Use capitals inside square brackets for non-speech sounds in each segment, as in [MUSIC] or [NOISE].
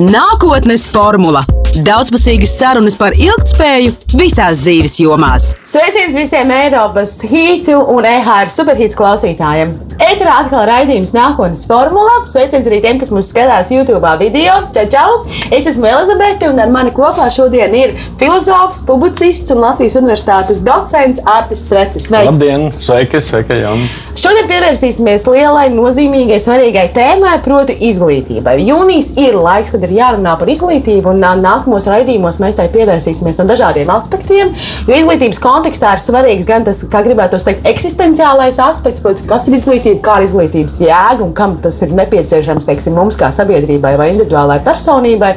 Nākotnes formula - daudzpusīgas sarunas par ilgspēju visās dzīves jomās. Sveiciens visiem Eiropas hītu un EHR superhītu klausītājiem! Eterā atkal raidījums nākotnes formula. Sveiciens arī tiem, kas mūs skatās YouTube video. Čau, čau! Es esmu Elizabete, un ar mani kopā šodien ir filozofs, publicists un Latvijas Universitātes docents Artis Svetis. Sveiks! Labdien! Sveiki, sveiki, Jāni! Šodien pievērsīsimies lielai, nozīmīgai, svarīgai tēmai, proti, izglītībai. Jūnijas ir laiks, kad ir jārunā par izglītību, un nākamos raidījumos mēs tai pievērsīsimies no dažādiem aspektiem. Jo izglītības kontekstā ir svarīgs gan tas, kā gribētu teikt, eksistenciālais aspekts, proti, kas ir izglītība, kā ir izglītības jēga un kam tas ir nepieciešams teiksim, mums kā sabiedrībai vai individuālai personībai.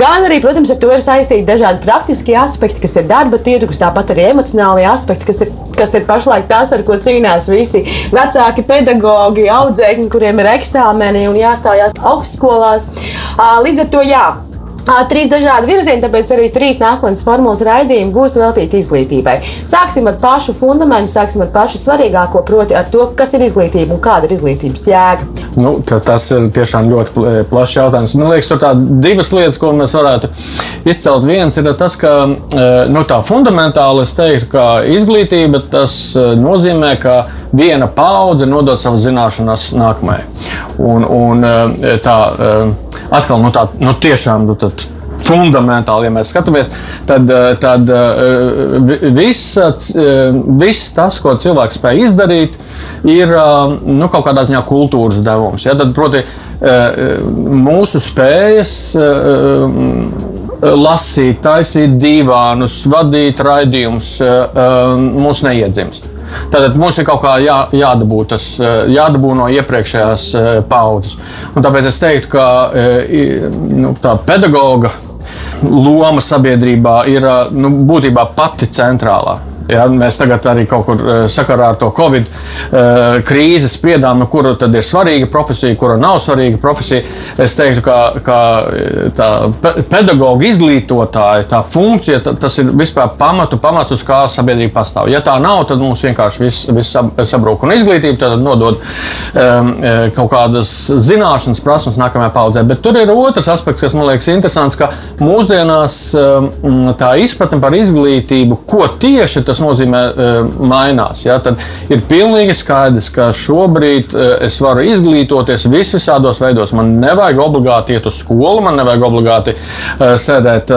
Gan arī, protams, ar to ir saistīti dažādi praktiskie aspekti, kas ir darba tirgus, tāpat arī emocionālie aspekti, kas ir, kas ir pašlaik tas, ar ko cīnās visi vecāki pedagoģi, audzēkņi, kuriem ir eksāmeni un jāstājās augstskolās. Līdz ar to jā. Trīs dažādi virzieni, tāpēc arī trīs nākotnes formulas raidījumi būs veltīti izglītībai. Sāksim ar pašu fundamentu, sāksim ar pašu svarīgāko, proti, ar to, kas ir izglītība un kāda ir izglītības jēga. Nu, tas ir tiešām ļoti plašs jautājums. Man liekas, tur ir divas lietas, ko mēs varētu izcelt. Viens ir tas, ka nu, tā fundamentāli es teiktu, ka izglītība tas nozīmē, ka viena paudze nodod savas zināšanas nākamajai. Un, un tā atkal nu, tā, nu, tiešām nu, fundamentāli, ja mēs skatāmies, tad, eh, tad eh, viss, eh, viss tas, ko cilvēks spēj izdarīt, ir nu, kaut kādā ziņā kultūras devums. Ja? Tad, proti, mūsu spējas lasīt, taisīt divānus, vadīt raidījumus, mūs neiedzimst. Tātad mums ir kaut kā jā, jādabū, tas, eh, jādabū no iepriekšējās eh, paudzes. Un tāpēc es teiktu, ka eh, nu, tā pedagoga loma sabiedrībā ir nu, būtībā pati centrālā. Ja, mēs tagad arī kaut kur eh, sakarā ar to Covid uh, krīzi spriedām, nu, kura tad ir svarīga profesija, kura nav svarīga profesija. Es teiktu, ka, ka eh, tā pedagoģa izglītotāja, tā funkcija, tas ir vispār pamatu, pamats, uz kā sabiedrība pastāv. Ja tā nav, tad mums vienkārši viss vis sabrūk. Un izglītība tad nodod um, kaut kādas zināšanas, prasmes nākamajai paudzei. Bet tur ir otrs aspekts, kas man liekas interesants, ka mūsdienās um, tā izpratne par izglītību, ko tieši tas tas nozīmē, e, mainās. Ja? Tad ir pilnīgi skaidrs, ka šobrīd e, es varu izglītoties visvisādos veidos. Man nevajag obligāti iet uz skolu, man nevajag obligāti e, sēdēt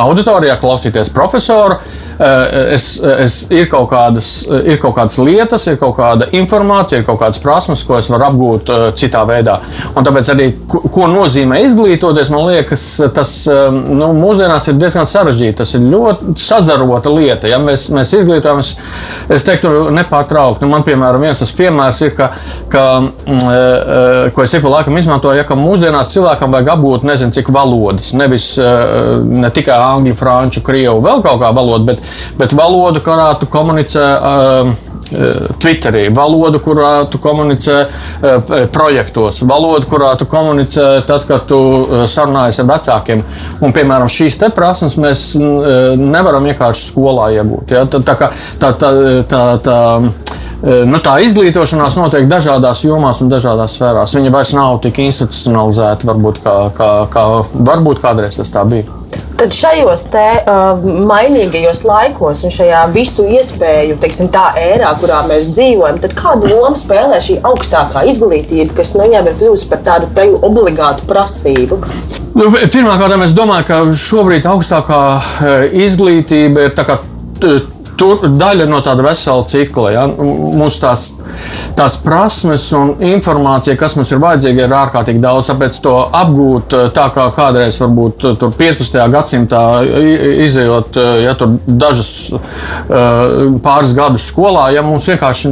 auditorijā, klausīties profesoru. Es, es, ir, kaut kādas, ir kaut kādas lietas, ir kaut kāda informācija, ir kaut kādas prasmes, ko es varu apgūt citā veidā. Un tāpēc arī, ko, nozīmē izglītoties, man liekas, tas nu, mūsdienās ir diezgan sarežģīti. Tas ir ļoti sazarota lieta. Ja mēs, mēs izglītojamies, es teiktu, nepārtraukti. Nu, man, piemēram, viens tas piemērs ir, ka, ka, uh, ko es ik pa laikam izmantoju, ja, ka mūsdienās cilvēkam vajag apgūt nezinu cik valodas. Nevis uh, ne tikai angļu, franču, krievu, vēl kaut kā valoda, bet bet valodu, kurā tu komunicē. Twitterī, valodu, kurā tu komunicē projektos, valodu, kurā tu komunicē tad, kad tu sarunājies ar vecākiem. Un, piemēram, šīs prasmes mēs nevaram vienkārši skolā iegūt. Ja? Tā, tā, tā, tā, tā, tā, nu, tā izglītošanās notiek dažādās jomās un dažādās sfērās. Viņa vairs nav tik institucionalizēta, varbūt, kā, kā, kā varbūt kādreiz tas tā bija. Tad šajos te, uh, mainīgajos laikos un šajā visu iespēju, teiksim, tā ērā, kurā mēs dzīvojam, kādu lomu spēlē šī augstākā izglītība, kas nu, jau ir kļuvusi par tādu obligātu prasību? Nu, Pirmkārt, es domāju, ka šobrīd augstākā izglītība ir tā kā tur, daļa no tāda vesela cikla. Ja? Mums tās tās prasmes un informācija, kas mums ir vajadzīga, ir ārkārtīgi daudz. Tāpēc to apgūt eh, tā kā kādreiz, varbūt 15. Eh, gadsimtā izējot eh, ja, dažus pāris gadus skolā, ja mums vienkārši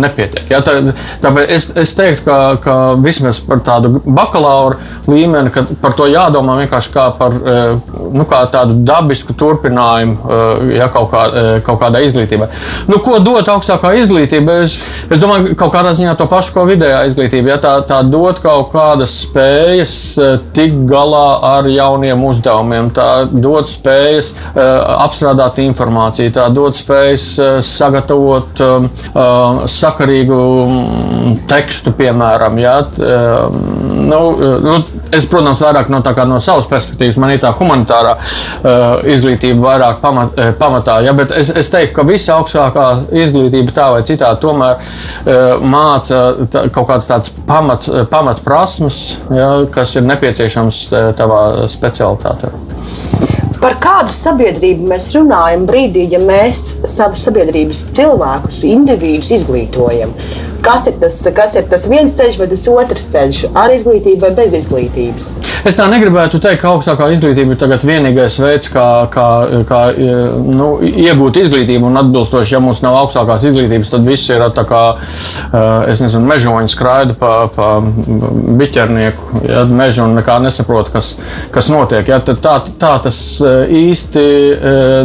nepietiek. Ja, tā, tāpēc es, es teiktu, ka, ka vismaz par tādu bakalaura līmeni, ka par to jādomā vienkārši kā par nu, kā tādu dabisku turpinājumu ja, kaut, kā, kaut kādai izglītībai. Nu, ko dot augstākā izglītība? Es, Es domāju, ka kaut kādā ziņā to pašu, ko vidējā izglītība, ja tā, tā dod kaut kādas spējas eh, tikt galā ar jauniem uzdevumiem, tā dod spējas uh, apstrādāt informāciju, tā dod spējas uh, sagatavot uh, sakarīgu tekstu, piemēram. Ja, nu, nu, es, protams, vairāk no, no savas perspektīvas, man ir tā humanitārā izglītība vairāk pamat, pamatā. Ja, bet es, es teiktu, ka visa augstākā izglītība tā vai citādi tomēr uh, māca tā, kaut kādas tādas pamat, pamatprasmes, ja, kas ir nepieciešams tavā specialitātē. Par kādu sabiedrību mēs runājam brīdī, ja mēs savus sabiedrības cilvēkus, individus izglītojam? Kas ir tas, kas ir tas viens ceļš vai tas otrs ceļš, ar izglītību vai bez izglītības. Es tā negribētu teikt, ka augstākā izglītība ir vienīgais veids, kā, kā, kā nu, iegūt izglītību. Un atbilstoši, ja mums nav augstākās izglītības, tad viss ir tā kā, es nezinu, mežoņi skraida pa, pa biķernieku, ja mežu un nekā nesaprot, kas, kas notiek. Ja, tā, tā tas īsti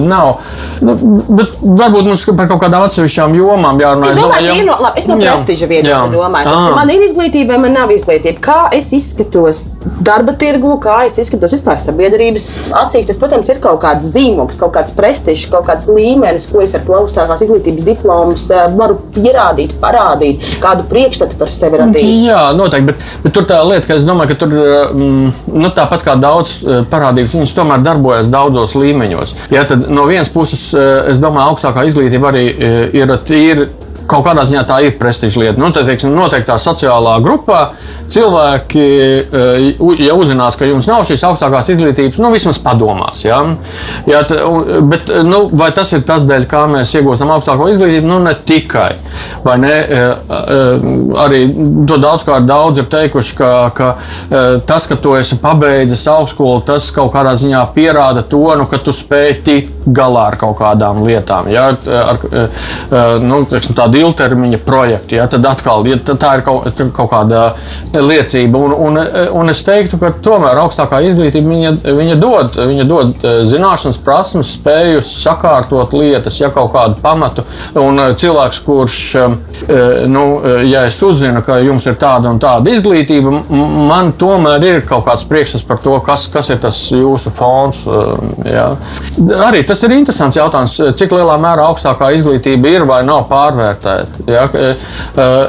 nav. Nu, bet varbūt mums par kaut kādām atsevišķām jomām jārunā. Es domāju, ka no, labi, es no prestiža viedokļa domāju. Tāpēc, man ir izglītība, vai man nav izglītība. Kā es izskatos darba tirgu, kā es izskatos vispār sabiedrības acīs. Tas, protams, ir kaut kāds zīmogs, kaut kāds prestižs, kaut kāds līmenis, ko es ar to augstākās izglītības diplomus eh, varu pierādīt, parādīt, kādu priekšstatu par sevi radīt. Jā, noteikti. Bet, bet tur tā lieta, ka es domāju, ka tur mm, nu, tāpat kā daudz eh, parādības, viņas tomēr darbojas daudzos līmeņos. Ja, tad no vienas puses, eh, es domāju, augstākā izglītība arī ir tīra kaut kādā ziņā tā ir prestiža lieta. Nu, tad, teiksim, noteiktā sociālā grupā cilvēki, eh, ja uzzinās, ka jums nav šīs augstākās izglītības, nu, vismaz padomās. Ja? Ja, bet, nu, vai tas ir tas dēļ, kā mēs iegūstam augstāko izglītību? Nu, ne tikai. Vai ne? Eh, eh, arī to daudzkārt daudz ir teikuši, ka, ka tas, ka tu esi pabeidzis augstskolu, tas kaut kādā ziņā pierāda to, nu, ka tu spēj tikt galā ar kaut kādām lietām. Ja? Ar, nu, teiksim, tādu ilgtermiņa projektu. Ja? Tad atkal ja, tā ir kaut, kaut kāda liecība. Un, un, un es teiktu, ka tomēr augstākā izglītība viņa, viņa, dod, viņa dod e, zināšanas, prasmes, spēju sakārtot lietas, ja kaut kādu pamatu. Un e, cilvēks, kurš, e, nu, ja es uzzinu, ka jums ir tāda un tāda izglītība, man tomēr ir kaut kāds priekšstats par to, kas, kas ir tas jūsu fons. Ja. Arī tas ir interesants jautājums, cik lielā mērā augstākā izglītība ir vai nav pārvērtēta. Ja.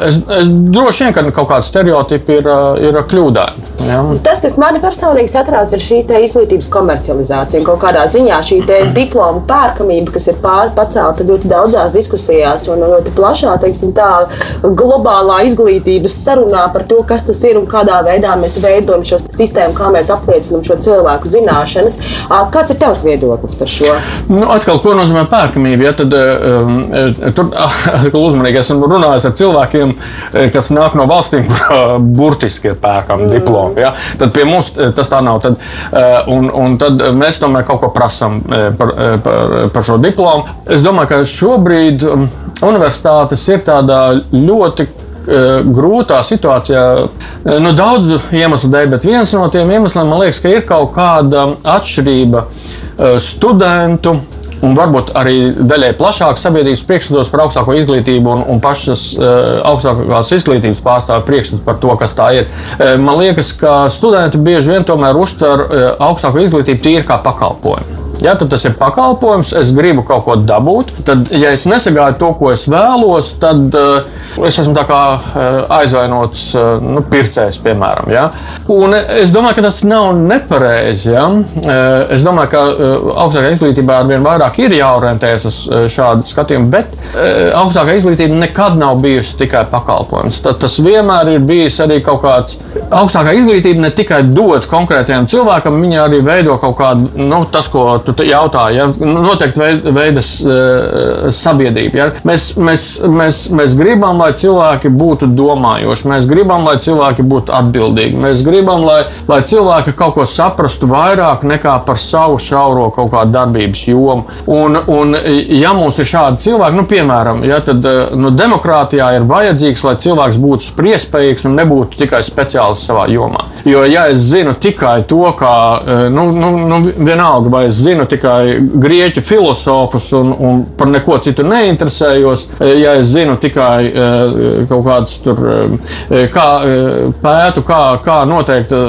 Es, es droši vien, ka kaut kāds stereotipi ir, ir kļūdaini. Ja. Tas, kas manī personīgi satrauc, ir šī izglītības komercializācija. Kaut kādā ziņā šī diploma pērkamība, kas ir pār, pacelta ļoti daudzās diskusijās un ļoti plašā, teiksim, tā globālā izglītības sarunā par to, kas tas ir un kādā veidā mēs veidojam šo sistēmu, kā mēs apliecinām šo cilvēku zināšanas. Kāds ir tavs viedoklis par šo? Nu, atkal, ko nozīmē pērkamība? Ja, tad, um, tur [LAUGHS] uzmanīgi esmu runājis ar cilvēkiem, kas nāk no valstīm, kur burtiski ir pērkami mm. diplomi. Ja? Tad pie mums eh, tas tā nav. Tad, eh, un, un tad mēs tomēr kaut ko prasām par, par, par šo diplomu. Es domāju, ka šobrīd universitātes ir tādā ļoti grūtā situācijā. Nu, daudzu iemeslu dēļ, bet viens no tiem iemesliem man liekas, ka ir kaut kāda atšķirība studentu un varbūt arī daļai plašāks sabiedrības priekšstats par augstāko izglītību un, un pašas uh, augstākās izglītības pārstāvju priekšstats par to, kas tā ir. Uh, man liekas, ka studenti bieži vien tomēr uztver uh, augstāko izglītību tīri kā pakalpojumu. Ja tad tas ir pakalpojums, es gribu kaut ko dabūt. Tad, ja es nesagāju to, ko es vēlos, tad uh, es esmu uh, aizvainots uh, nu, pircējs, piemēram. Ja? Un es domāju, ka tas nav nepareizi. Ja? Uh, es domāju, ka uh, augstākā izglītībā ar vien vairāk ir jāorientējas uz uh, šādu skatījumu, bet uh, augstākā izglītība nekad nav bijusi tikai pakalpojums. Tad, tas vienmēr ir bijis arī kaut kāds augstākā izglītība ne tikai dod konkrētajam cilvēkam, viņa arī veido kaut kādu, nu, tas, ko tu jautā, ja noteikti veidas uh, sabiedrība. Ja? Mēs, mēs, mēs, mēs gribam, lai cilvēki būtu domājoši, mēs gribam, lai cilvēki būtu atbildīgi, mēs gribam, lai, lai cilvēki kaut ko saprastu vairāk nekā par savu šauro kaut kādu darbības jomu. Un, un ja mums ir šādi cilvēki, nu, piemēram, ja, tad nu, demokrātijā ir vajadzīgs, lai cilvēks būtu spriestspējīgs un nebūtu tikai speciālists savā jomā. Jo, ja es zinu tikai to, kā, nu, nu, nu vienalga, vai es zinu, tikai grieķu filozofus un, un par neko citu neinteresējos, ja es zinu tikai kaut kādas tur, kā pētu, kā, kā noteikti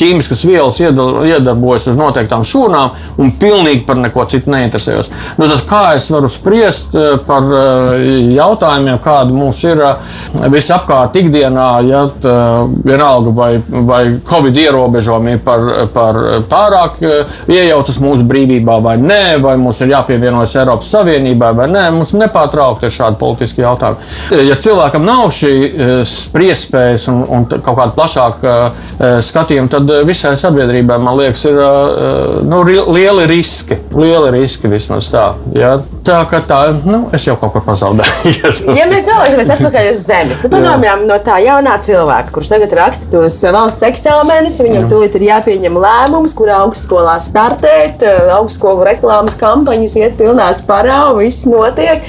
ķīmiskas vielas iedarbojas uz noteiktām šūnām un pilnīgi par neko citu neinteresējos. Nu, tad kā es varu spriest par jautājumiem, kādi mums ir visapkārt ikdienā, ja vienalga vai, vai Covid ierobežojumi par, par pārāk iejaucas mūsu brīvībā vai nē, vai mums ir jāpievienojas Eiropas Savienībai vai nē. Mums nepārtraukti ir šādi politiski jautājumi. Ja cilvēkam nav šī spriedzes un, un kaut kāda plašāka skatījuma, tad visai sabiedrībai, man liekas, ir nu, lieli riski. Lieli riski vismaz tā. Ja? Tā kā tā, nu, es jau kaut kur pazaudēju. [LAUGHS] ja mēs nolaižamies atpakaļ uz zemes, nu, padomājam no tā jaunā cilvēka, kurš tagad raksta tos valsts eksāmenus, viņam Jā. tūlīt ir jāpieņem lēmums, kurā augstskolā startēt, augstskolu reklāmas kampaņas iet pilnā sparā viss notiek.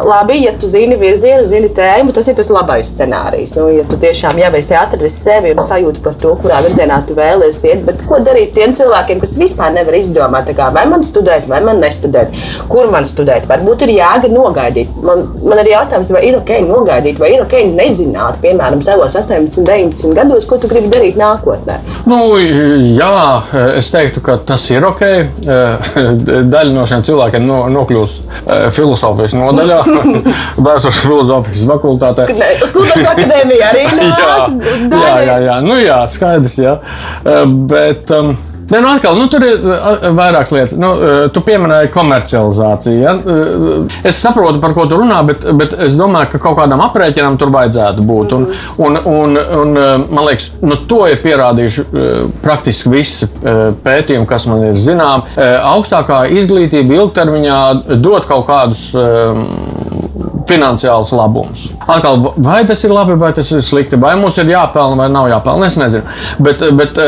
Labi, ja tu zini virzienu, zini tēmu, tas ir tas labais scenārijs. Nu, ja tu tiešām jau esi atradis sevi un sajūti par to, kurā virzienā tu vēlēsies iet, bet ko darīt tiem cilvēkiem, kas vispār nevar izdomāt, kā, vai man studēt, vai man nestudēt, kur man studēt? Nogaidīt. Varbūt ir jāga nogaidīt. Man, man ir jautājums, vai ir ok nogaidīt, vai ir ok nezināt, piemēram, savos 18, 19 gados, ko tu gribi darīt nākotnē. Nu, jā, es teiktu, ka tas ir ok. [LAUGHS] Daļa no šiem cilvēkiem no, nokļūst eh, filozofijas nodaļā, [LAUGHS] vēstures filozofijas fakultātē. Uz kultūras akadēmiju arī [LAUGHS] nāk. jā, jā, jā, jā, nu jā, skaidrs, jā. Eh, bet, um, Ne, nu atkal, nu, tur ir vairākas lietas. Nu, tu pieminēji komercializāciju. Ja? Es saprotu, par ko tu runā, bet, bet es domāju, ka kaut kādam aprēķinam tur vajadzētu būt. Un, un, un, un, man liekas, nu, to ir pierādījuši praktiski visi pētījumi, kas man ir zināmi. Augstākā izglītība ilgtermiņā dod kaut kādus finansiālus labumus. Atkal, vai tas ir labi, vai tas ir slikti, vai mums ir jāpelnā, vai nav jāpelnā, es nezinu. Bet, bet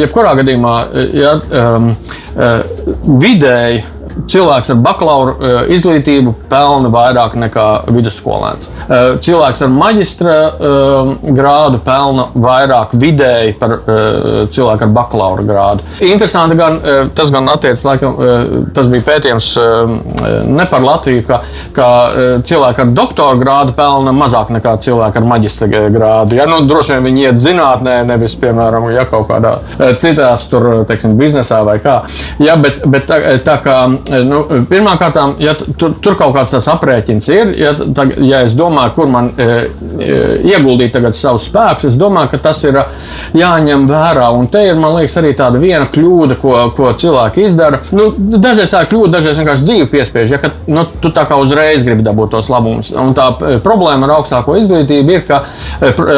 jebkurā gadījumā, ja, um, vidēji cilvēks ar bakalaura eh, izglītību pelna vairāk nekā vidusskolēns. Eh, cilvēks ar maģistra eh, grādu pelna vairāk vidēji par cilvēku ar bakalaura grādu. Interesanti, gan tas gan attiecas, laikam, tas bija pētījums ne par Latviju, ka, ka cilvēki ar doktora grādu pelna mazāk nekā cilvēki ar maģistra grādu. Ja, nu, droši vien viņi iet zinātnē, nevis, piemēram, ja kaut kādā citās tur, teiksim, biznesā vai kā. Ja, bet, bet tā, tā kā nu, Pirmkārt, ja tur, tur kaut kāds tāds aprēķins ir, ja, tā, ja es domāju, kur man e, e, ieguldīt savus spēkus, es domāju, ka tas ir jāņem vērā. Un te ir, man liekas, arī tāda viena kļūda, ko, ko cilvēki izdara. Nu, dažreiz tā ir kļūda, dažreiz vienkārši dzīve piespiež, ja, ka nu, tu tā kā uzreiz gribi dabūt tos labumus. Un tā problēma ar augstāko izglītību ir, ka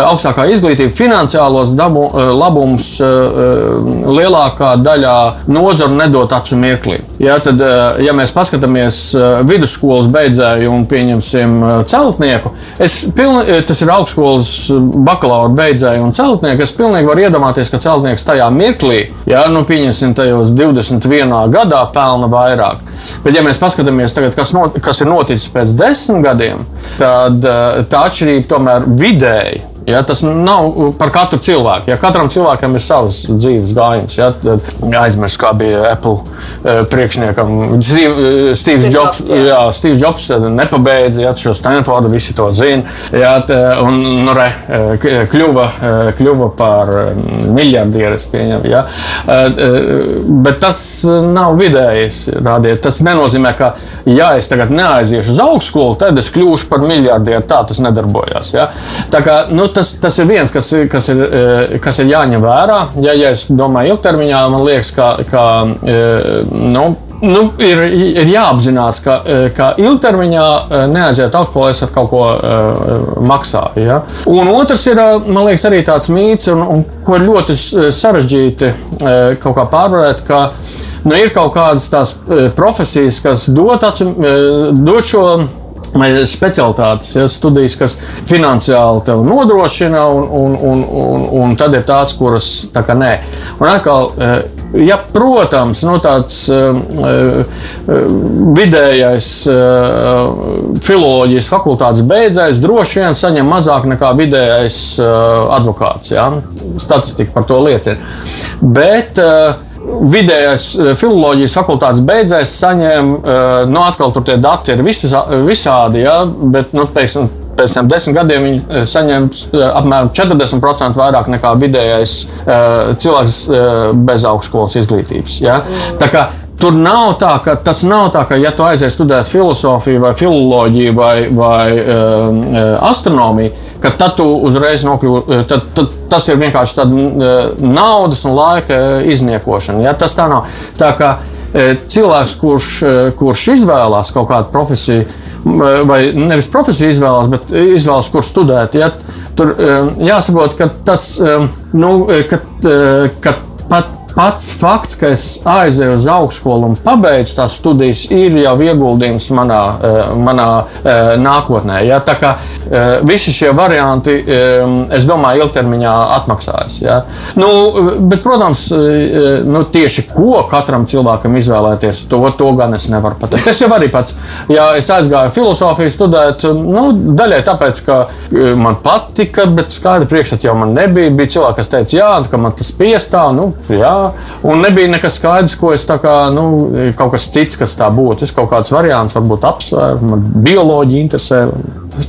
augstākā izglītība finansiālos dabu, labumus lielākā daļā nozaru nedod acu mirklī. Ja, tad, ja mēs paskatāmies vidusskolas beidzēju un pieņemsim celtnieku, pilni, tas ir augstskolas bakalaura beidzēju un celtnieku, es pilnīgi varu iedomāties, ka celtnieks tajā mirklī, ja nu pieņemsim tajos 21. gadā, pelna vairāk. Bet, ja mēs paskatāmies tagad, kas, not, kas ir noticis pēc desmit gadiem, tad tā atšķirība tomēr vidēji Ja, tas nav par katru cilvēku. Ja katram cilvēkam ir savs dzīves gājums, ja, tad aizmirst, kā bija Apple eh, priekšniekam. Steve, Steve Jobs, jā. Steve Jobs nepabeidza ja, šo Stanfordu, visi to zina. Ja, un nu, re, eh, kļuva, eh, kļuva par miljardieris, pieņem. Ja. Bet tas nav vidējais rādīt. Tas nenozīmē, ka, ja es tagad neaiziešu uz augstskolu, tad es kļūšu par miljardieru. Tā tas nedarbojās. Ja. Tā kā, nu, tas, tas ir viens, kas, kas, ir, eh, kas ir jāņem vērā. Ja, ja es domāju ilgtermiņā, man liekas, ka, ka eh, nu, nu, ir, ir jāapzinās, ka, eh, ka ilgtermiņā neaiziet augstpolēs ar kaut ko uh, maksā. Ja? Un otrs ir, man liekas, arī tāds mīts, un, un ko ir ļoti sarežģīti uh, kaut kā pārvarēt, ka nu, ir kaut kādas tās profesijas, kas dod, acim, dod šo specialitātes, ja, studijas, kas finansiāli tev nodrošina, un, un, un, un, un tad ir tās, kuras tā kā nē. Un atkal, eh, ja, protams, nu, tāds uh, vidējais uh, filozofijas fakultātes beidzējs droši vien saņem mazāk nekā vidējais advokāts. Ja? Statistika par to liecina. Bet, uh, vidējais filozofijas fakultātes beidzējs saņēma, nu, atkal tur tie dati ir visādi, ja, bet, nu, teiksim, pēc tam desmit gadiem viņi saņems apmēram 40% vairāk nekā vidējais cilvēks bez augstskolas izglītības. Ja? Tā kā Tur nav tā, ka tas nav tā, ka, ja tu aizies studēt filozofiju, vai filoloģiju, vai, vai um, astronomiju, ka tad tu uzreiz nokļūsi. Tad, tad, tas ir vienkārši tāda uh, naudas un laika izniekošana. Ja? Tas tā nav. Tā kā cilvēks, kurš, kurš izvēlās kaut kādu profesiju, vai nevis profesiju izvēlās, bet izvēlas, kur studēt. Ja, tur jāsaprot, ka tas, nu, ka, ka pats fakts, ka es aizēju uz augstskolu un pabeidzu tās studijas, ir jau ieguldījums manā, eh, manā eh, nākotnē. Ja? Tā kā eh, visi šie varianti, es domāju, ilgtermiņā atmaksājas. Ja? Nu, bet, protams, nu, tieši ko katram cilvēkam izvēlēties, to, to gan es nevaru pateikt. Es jau arī pats, ja es aizgāju filozofiju studēt, nu, daļai tāpēc, ka man patika, bet skaidri priekšstat jau man nebija. Bija cilvēki, kas teica, jā, ka man tas piestāv. Nu, jā, Un nebija nekas skaidrs, ko es tā kā, nu, kaut kas cits, kas tā būtu. Es kaut kāds variants, varbūt apsvēru, man bioloģija interesē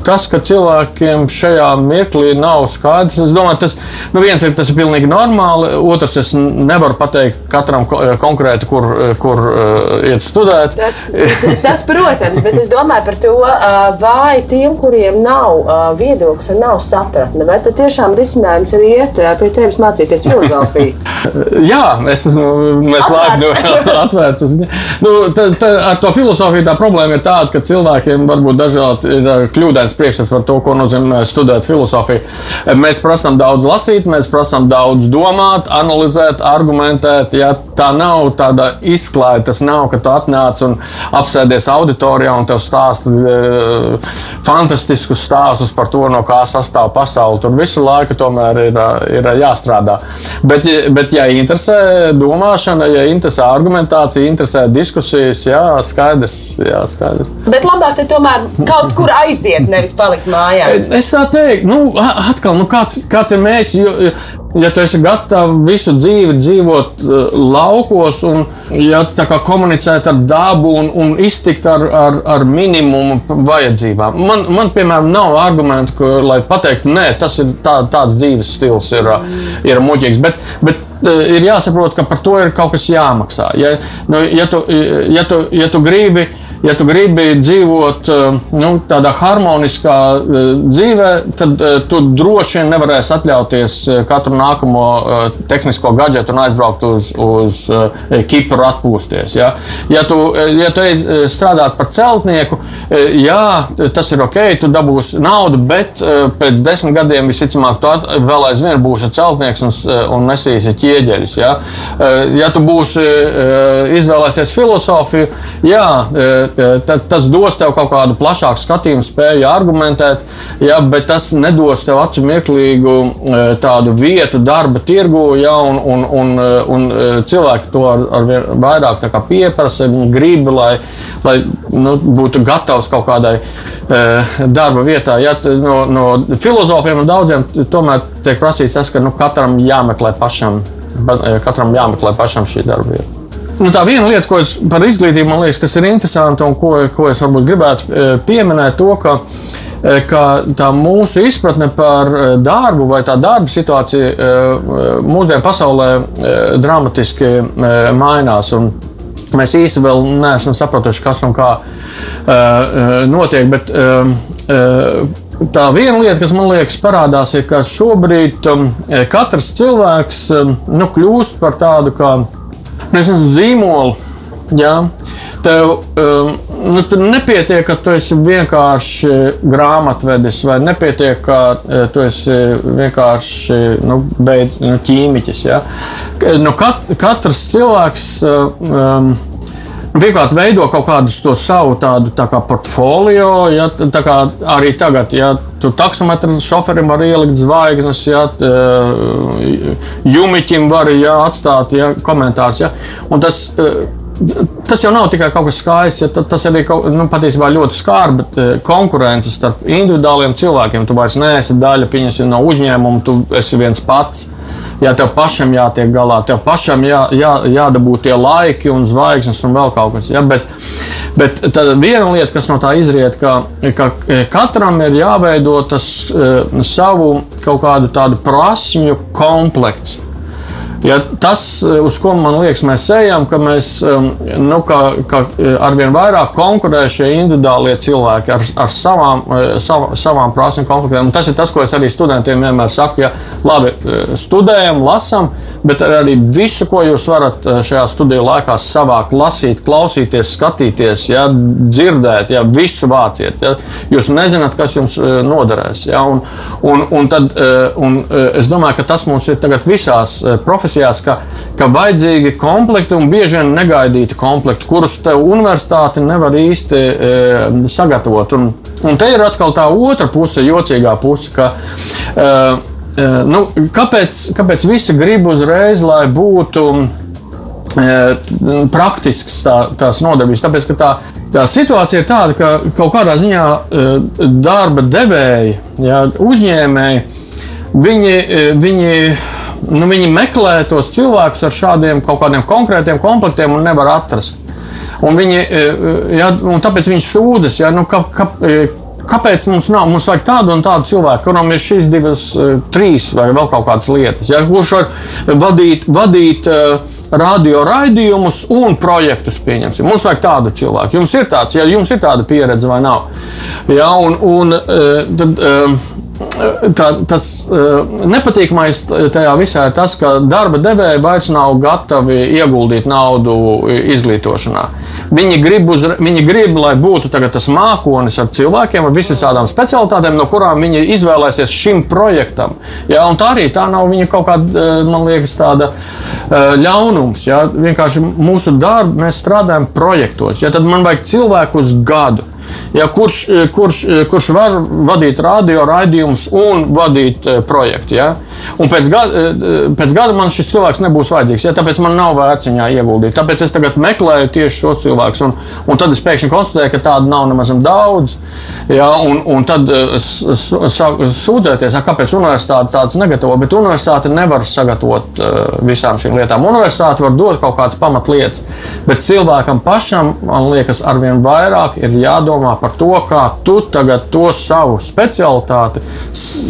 tas, ka cilvēkiem šajā mirklī nav skaidrs, es domāju, tas nu viens ir tas ir pilnīgi normāli. Otrs, es nevaru pateikt katram konkrēti, kur, kur uh, iet studēt. Tas, tas, tas, protams, bet es domāju par to, uh, vai tiem, kuriem nav uh, viedoklis un nav sapratne, vai tad tiešām risinājums ir iet pie tevis mācīties filozofiju? [LAUGHS] Jā, es esmu mēs labi atvērts. [LAUGHS] Nu, tā, tā, ar to filozofiju tā problēma ir tāda, ka cilvēkiem varbūt dažādi ir kļūdas kļūdains priekšstats par to, ko nozīmē studēt filozofiju. Mēs prasām daudz lasīt, mēs prasām daudz domāt, analizēt, argumentēt. Ja tā nav tāda izklaide, tas nav, ka tu atnāc un apsēdies auditorijā un tev stāsta uh, fantastiskus stāstus par to, no kā sastāv pasaule. Tur visu laiku tomēr ir, ir jāstrādā. Bet, bet ja interesē domāšana, ja interesē argumentācija, interesē diskusijas, jā, skaidrs. Jā, skaidrs. Bet labāk te tomēr kaut kur aiziet iet, nevis [LAUGHS] palikt mājās. Es, es tā teiktu, nu, atkal, nu, kāds, kāds ir mērķis? Jo, ja tu esi gatavs visu dzīvi dzīvot uh, laukos, un ja, komunicēt ar dabu un, un iztikt ar, ar, ar minimumu vajadzībām, man, man piemēram, nav argumentu, ka, lai pateiktu, nē, tas ir tā, tāds dzīves stils, ir, ir muļķīgs. Bet, bet ir jāsaprot, ka par to ir kaut kas jāmaksā. Ja, nu, ja, tu, ja, tu, ja tu gribi ja tu gribi dzīvot eh, nu, tādā harmoniskā eh, dzīvē, tad eh, tu droši vien nevarēsi atļauties katru nākamo tehnisko gadgetu un aizbraukt uz, uz Kipru atpūsties. Ja, ja tu, ja tu strādāt par celtnieku, jā, tas ir ok, tu dabūsi naudu, bet pēc desmit gadiem visticamāk tu vēl aizvien būsi celtnieks un, un nesīsi ķieģeļus. Ja, ja tu būsi izvēlēsies filozofiju, jā, tas dos tev kaut kādu plašāku skatījumu, spēju argumentēt, ja, bet tas nedos tev acu mirklīgu e, tādu vietu darba tirgu, ja, un, un, un, e, un e, cilvēki to ar, ar vairāk pieprasa. Viņi grib, lai, lai nu, būtu gatavs kaut kādai darba vietā. Ja, no, no filozofiem un daudziem tomēr tiek prasīts tas, ka nu, katram jāmeklē pašam, katram jāmeklē pašam šī darba vieta. Nu, tā viena lieta, ko es par izglītību man liekas, kas ir interesanti un ko, ko es varbūt gribētu e, pieminēt, to, ka, e, ka tā mūsu izpratne par e, darbu vai tā darba situācija mūsdienu pasaulē dramatiski mainās. Mēs īsti vēl neesam sapratuši, kas un kā notiek. Bet, Tā viena lieta, kas man liekas, parādās, ir, ka šobrīd katrs cilvēks nu, kļūst par tādu kā nezinu, zīmolu. Jā. Tev um, nu, nepietiek, ka tu esi vienkārši grāmatvedis, vai nepietiek, ka uh, tu esi vienkārši nu, beidz, nu, ķīmiķis. Ja? Nu, kat, katrs cilvēks. Uh, um, Vienkārši veido kaut kādu to savu tādu tā kā portfolio. Ja, tā kā arī tagad, ja tu taksometru šoferim var ielikt zvaigznes, ja, jumiķim var ja, atstāt ja, komentārus. Ja, tas, Tas jau nav tikai kaut kas skaists, ja, tas arī nu, patiesībā ļoti skarba konkurence starp individuāliem cilvēkiem. Tu vairs neesi daļa no uzņēmuma, tu esi viens pats. Jā, tev pašam jātiek galā, tev pašam jā, jā, jādabū tie laiki un zvaigznes un vēl kaut kas. Ja? Bet, bet viena lieta, kas no tā izriet, ka, ka katram ir jāveido tas uh, savu kaut kādu tādu prasmju komplekts. Ja tas, eh, uz ko man liekas, mēs ejam, ka mēs um, nu, ka, ka eh, arvien vairāk konkurē šie individuālie cilvēki ar, ar savām, eh, sav, savām prasmēm, komplektiem. Tas ir tas, ko es arī studentiem vienmēr saku. Ja, labi, studējam, lasām, bet arī visu, ko jūs varat šajā studiju laikā savākt, lasīt, klausīties, skatīties, ja, dzirdēt, ja, visu vāciet. Ja. Jūs nezināt, kas jums noderēs. Ja, un, un, un tad, un es domāju, ka tas mums ir tagad visās profesijās profesijās, ka, ka vajadzīgi komplekti un bieži vien negaidīti komplekti, kurus universitāte nevar īsti e, sagatavot. Un, un te ir atkal tā otra puse, jocīgā puse. Ka, e, e, nu, kāpēc, kāpēc visi grib uzreiz, lai būtu e, praktisks tā, tās nodarbības. Tāpēc, tā, tā situācija ir tāda, ka kaut kādā ziņā e, darba devēji, ja, uzņēmēji, viņi, e, viņi nu, viņi meklē tos cilvēkus ar šādiem kaut kādiem konkrētiem komplektiem un nevar atrast. Un viņi, e, e, ja, un tāpēc viņi sūdzas, ja, nu, ka, ka, e, kāpēc mums nav, mums vajag tādu un tādu cilvēku, kuram ir šīs divas, trīs vai vēl kaut kādas lietas. Ja, kurš var vadīt, vadīt radio raidījumus un projektus, pieņemsim. Mums vajag tādu cilvēku. Jums ir tāds, ja jums ir tāda pieredze vai nav. Ja, un, un, tad, tā, tas nepatīkamais tajā visā ir tas, ka darba devēji vairs nav gatavi ieguldīt naudu izglītošanā. Viņi grib, uz, viņi grib lai būtu tas mākonis ar cilvēkiem ar visām specialitātēm, no kurām viņi izvēlēsies šim projektam. Ja, tā arī tā nav viņa kaut kāda, man liekas, tāda ļaunums. Ja. Vienkārši mūsu darbu mēs strādājam projektos. Ja, tad man vajag cilvēku uz gadu ja, kurš, eh, kurš, eh, kurš var vadīt radio raidījumus un vadīt uh, projektu. Ja? Un pēc, gada, pēc gada man šis cilvēks nebūs vajadzīgs, ja? tāpēc man nav vērts viņā ieguldīt. Tāpēc es tagad meklēju tieši šos cilvēkus, un, un tad es pēkšņi konstatēju, ka tādu nav nemaz daudz. Ja? Un, un tad sūdzēties, kāpēc universitāte tādas negatavo, bet universitāte nevar sagatavot visām šīm lietām. Universitāte var dot kaut kādas pamatlietas, bet cilvēkam pašam, man liekas, arvien vairāk ir jādomā jādomā par to, kā tu tagad to savu specialitāti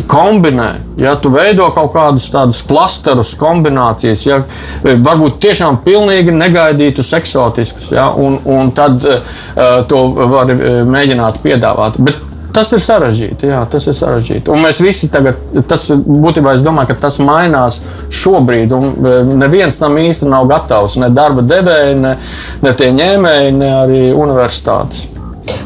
kombinē. Ja tu veido kaut kādus tādus klasterus, kombinācijas, ja, varbūt tiešām pilnīgi negaidītus, eksotiskus, ja, un, un tad uh, to var mēģināt piedāvāt. Bet Tas ir sarežģīti. Jā, tas ir sarežģīti. Un mēs visi tagad, tas būtībā, es domāju, ka tas mainās šobrīd. Un neviens tam īsti nav gatavs. Ne darba devēji, ne, ne tie ņēmēji, ne arī universitātes.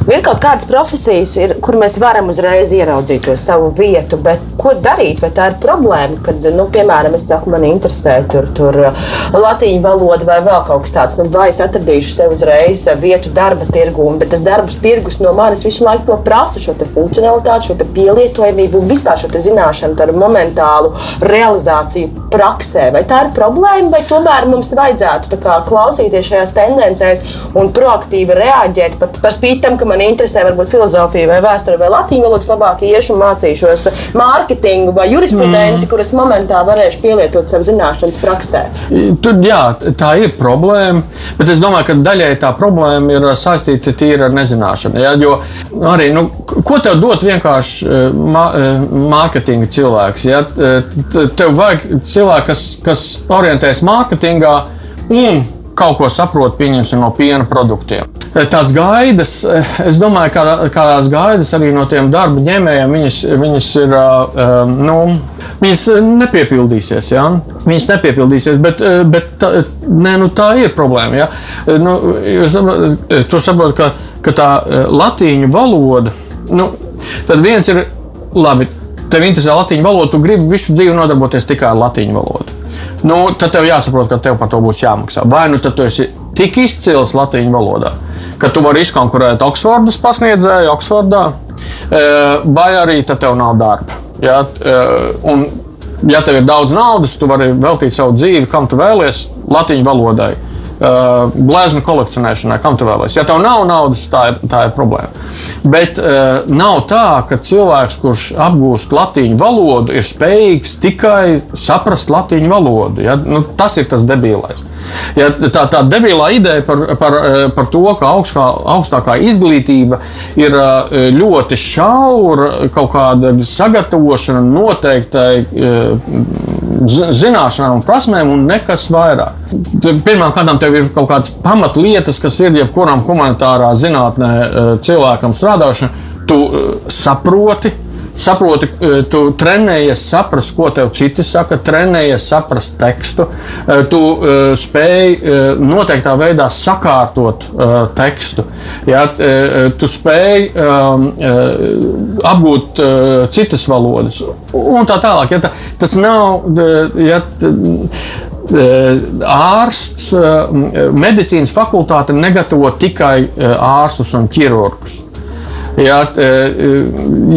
Ir kaut kādas profesijas, ir, kur mēs varam uzreiz ieraudzīt to savu vietu, bet ko darīt? Vai tā ir problēma, kad, nu, piemēram, es saku, man interesē tur, tur uh, latīņu valoda vai vēl kaut kas tāds, nu, vai es atradīšu sev uzreiz vietu darba tirgu, bet tas darbas tirgus no manis visu laiku to prasa šo funkcionalitāti, šo pielietojamību un vispār šo zināšanu, tādu momentālu realizāciju praksē. Vai tā ir problēma, vai tomēr mums vajadzētu kā, klausīties šajās tendencēs un proaktīvi reaģēt par, par spīti tam, ka man mani interesē varbūt filozofija vai vēsture vai latīņu valodas, labāk iešu un mācīšos mārketingu vai jurisprudenci, mm. kuras momentā varēšu pielietot savu zināšanas praksē. Tur, jā, tā ir problēma, bet es domāju, ka daļai tā problēma ir saistīta tīri ar nezināšanu. Ja? Jo arī, nu, ko tev dot vienkārši eh, eh, mārketinga cilvēks? Ja? Tev vajag cilvēku, kas, kas orientēs mārketingā un kaut ko saprot, pieņemsim, no piena produktiem. Tās gaidas, es domāju, ka kādās gaidas arī no tiem darba ņēmējiem, viņas, viņas ir. Nu, Viņas nepiepildīsies. Ja? Viņas nepiepildīsies, bet, bet tā, ne, nu, tā ir problēma. Ja? Nu, jūs saprotat, ka, ka tā latīņu valoda, nu, tad viens ir labi. Tev interesē latīņu valoda, tu gribi visu dzīvi nodarboties tikai ar latīņu valodu nu, tad tev jāsaprot, ka tev par to būs jāmaksā. Vai nu tu esi tik izcils latviešu valodā, ka tu vari izkonkurēt Oksfordas pasniedzēju Oksfordā, e, vai arī tev nav darba. Ja? E, un, ja tev ir daudz naudas, tu vari veltīt savu dzīvi, kam tu vēlies, latviešu valodai. Uh, blēznu kolekcionēšanai, kam tu vēlēsies. Ja tev nav naudas, tā ir, tā ir problēma. Bet uh, nav tā, ka cilvēks, kurš apgūst latīņu valodu, ir spējīgs tikai saprast latīņu valodu. Ja? Nu, tas ir tas debilais. Ja, tā tā debilā ideja par, par, par to, ka augstā, augstākā izglītība ir ļoti šaura, kaut kāda sagatavošana noteiktai zināšanām un prasmēm, un nekas vairāk. Pirmkārt, tev ir kaut kādas pamatlietas, kas ir jebkuram humanitārā zinātnē cilvēkam strādāšana. Tu saproti, saproti, e, tu trenējies saprast, ko tev citi saka, trenējies saprast tekstu, tu spēj noteiktā veidā sakārtot tekstu. Ja, tu spēj apgūt citas valodas un tā tālāk. Ja, tas nav. Ja, ārsts, medicīnas fakultāte negatavo tikai ārstus un ķirurgus. Ja,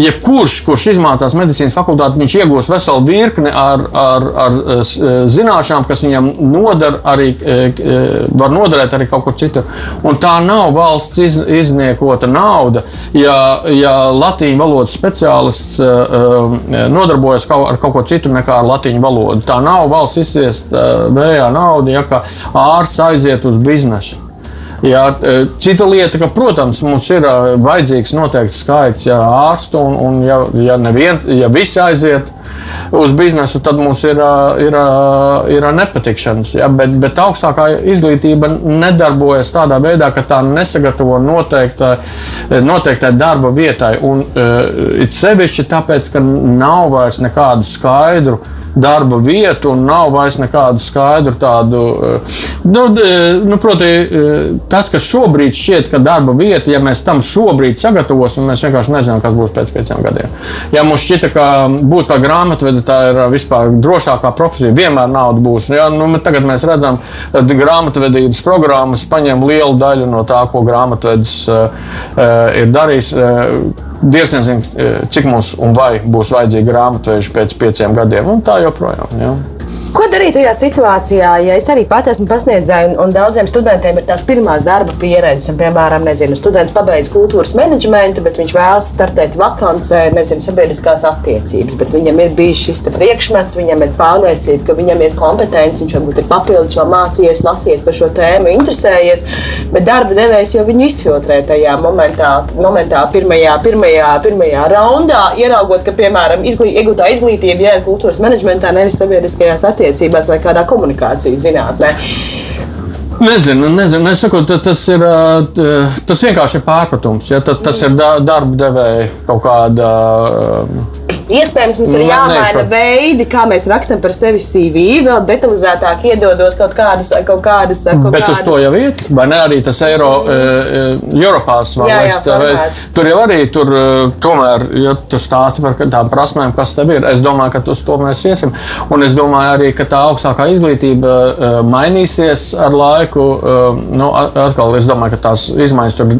jebkurš, kurš izmācās medicīnas fakultātē, viņš iegūs veselu virkni ar, ar, ar zināšanām, kas viņam noder arī, var noderēt arī kaut kur citur. Un tā nav valsts iz, izniekota nauda. Ja, ja latīņu valodas speciālists nodarbojas ar kaut ko citu nekā ar latīņu valodu, tā nav valsts izsiest vējā nauda, ja ārsts aiziet uz biznesu. Jā, e, cita lieta, ka, protams, mums ir e, vajadzīgs noteikts skaits jā, ārstu, un, un ja, ja, nevien, ja visi aiziet uz biznesu, tad mums ir, e, ir, ir nepatikšanas. Ja? Bet, bet augstākā izglītība nedarbojas tādā veidā, ka tā nesagatavo noteiktai, noteiktai darba vietai. Un it sevišķi tāpēc, ka nav vairs nekādu skaidru darba vietu un nav vairs nekādu skaidru tādu. Eh, nu, nu, proti, eh, tas, kas šobrīd šķiet, ka darba vieta, ja mēs tam šobrīd sagatavosim, mēs vienkārši nezinām, kas būs pēc pieciem gadiem. Ja mums šķita, ka būt par grāmatvedi tā ir vispār drošākā profesija, vienmēr nauda būs. Ja, nu, tagad mēs redzam, ka grāmatvedības programmas paņem lielu daļu no tā, ko grāmatvedis uh, ir darījis. Uh, Dievs nezina, cik mums un vai būs vajadzīgi grāmatveži pēc pieciem gadiem, un tā joprojām. Ja. Ko darīt tajā situācijā, ja es arī pati esmu pasniedzēju, un, un daudziem studentiem ir tās pirmās darba pieredzes, un, piemēram, nezinu, students pabeidz kultūras menedžmentu, bet viņš vēlas startēt vakancē, nezinu, sabiedriskās attiecības, bet viņam ir bijis šis priekšmets, viņam ir pārliecība, ka viņam ir kompetence, viņš varbūt ir papildus vēl mācījies, lasījies par šo tēmu, interesējies, bet darba devējs jau viņu izfiltrē tajā momentā, momentā pirmajā, pirmajā, pirmajā raundā, ieraugot, ka, piemēram, izglī, iegūtā izglītība ja ir kultūras menedžmentā, nevis sabiedriskajās attiecībās attiecībās vai kādā komunikācijas zinātnē. Nezinu, nezinu. Es saku, tas, ir, tas vienkārši ir pārpratums. Ja? Tas, ir darba devēja kaut kāda Iespējams, mums ir jāmaina veidi, kā mēs rakstām par sevi CV, vēl detalizētāk iedodot kaut kādas. Kaut kādas, kaut Bet kādas... uz to jau iet, vai ne? Arī tas eiro, mm. Eiropās, man jā, liekas, jā, vai, tur jau arī tur tomēr, ja tu stāsti par tām prasmēm, kas tev ir, es domāju, ka uz to mēs iesim. Un es domāju arī, ka tā augstākā izglītība uh, mainīsies ar laiku. Nu, atkal, es domāju, ka tās izmaiņas tur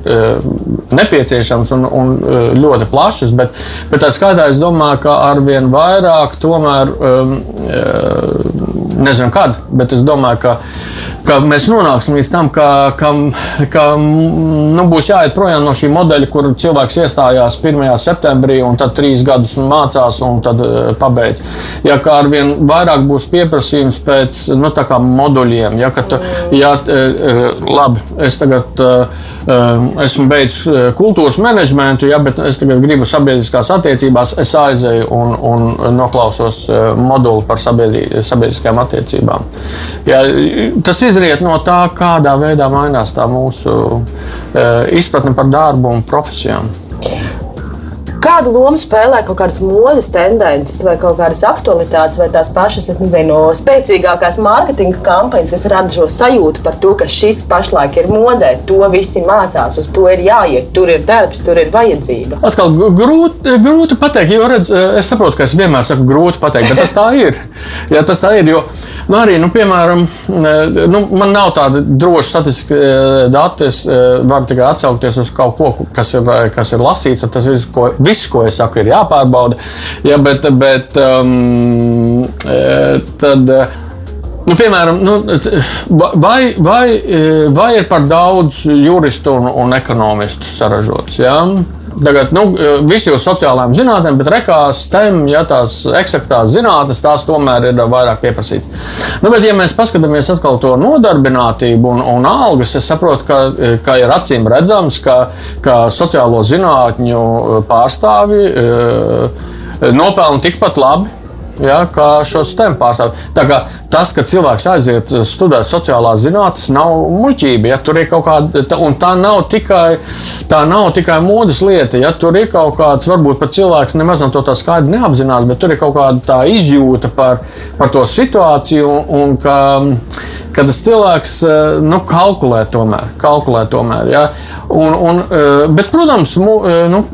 nepieciešams un, un ļoti plašas, bet, bet tā skaitā es domāju, ka arvien vairāk tomēr, um, uh, nezinu kad, bet es domāju, ka, ka mēs nonāksim līdz tam, ka, ka, ka nu, būs jāiet projām no šī modeļa, kur cilvēks iestājās 1. septembrī un tad trīs gadus mācās un tad uh, pabeidz. Ja kā arvien vairāk būs pieprasījums pēc nu, moduļiem, ja, ka, ja, uh, labi, es tagad esmu beidzis kultūras menedžmentu, ja, bet es tagad gribu sabiedriskās attiecībās, es aizēju un, un noklausos moduli par sabiedri, sabiedriskajām attiecībām. Ja, tas izriet no tā, kādā veidā mainās tā mūsu izpratne par darbu un profesijām. Kādu lomu spēlē kaut kādas modes tendences, vai kaut kādas aktualitātes, vai tās pašas, nezinu, spēcīgākās mārketinga kampaņas, kas rada šo sajūtu par to, ka šis pašlaik ir modē, to visi mācās, uz to ir jāiet, tur ir darbs, tur ir vajadzība. Atkal grūti, grūti pateikt, jo redz, es saprotu, ka es vienmēr saku grūti pateikt, bet tas tā ir. [LAUGHS] Jā, tas tā ir, jo nu, arī, nu, piemēram, nu, man nav tāda droša statistiska eh, dati, es eh, varu tikai atsaukties uz kaut ko, kas ir, kas ir lasīts, un tas viss, ko viss, ko es saku, ir jāpārbauda. Ja, bet, bet um, e, tad, Nu, piemēram, nu, vai, vai, vai ir par daudz juristu un, un ekonomistu saražots? Ja? Tagad nu, visi jau sociālajām zinātnēm, bet rekās, STEM, ja tās eksaktās zinātnes, tās tomēr ir vairāk pieprasītas. Nu, bet, ja mēs paskatāmies atkal to nodarbinātību un, un algas, es saprotu, ka, ka ir acīm redzams, ka, ka sociālo zinātņu pārstāvji nopelna tikpat labi ja, kā šo STEM pārstāvju. Tas, ka cilvēks aiziet studēt sociālās zinātnes, nav muļķība. Ja, tur ir kaut kāda, un tā nav tikai, tā nav tikai modes lieta. Ja, tur ir kaut kāds, varbūt pat cilvēks nemaz to tā skaidri neapzinās, bet tur ir kaut kāda izjūta par, par to situāciju. Un, ka, ka tas cilvēks nu, kalkulē tomēr. Kalkulē tomēr ja. un, un, bet, protams, mu, nu,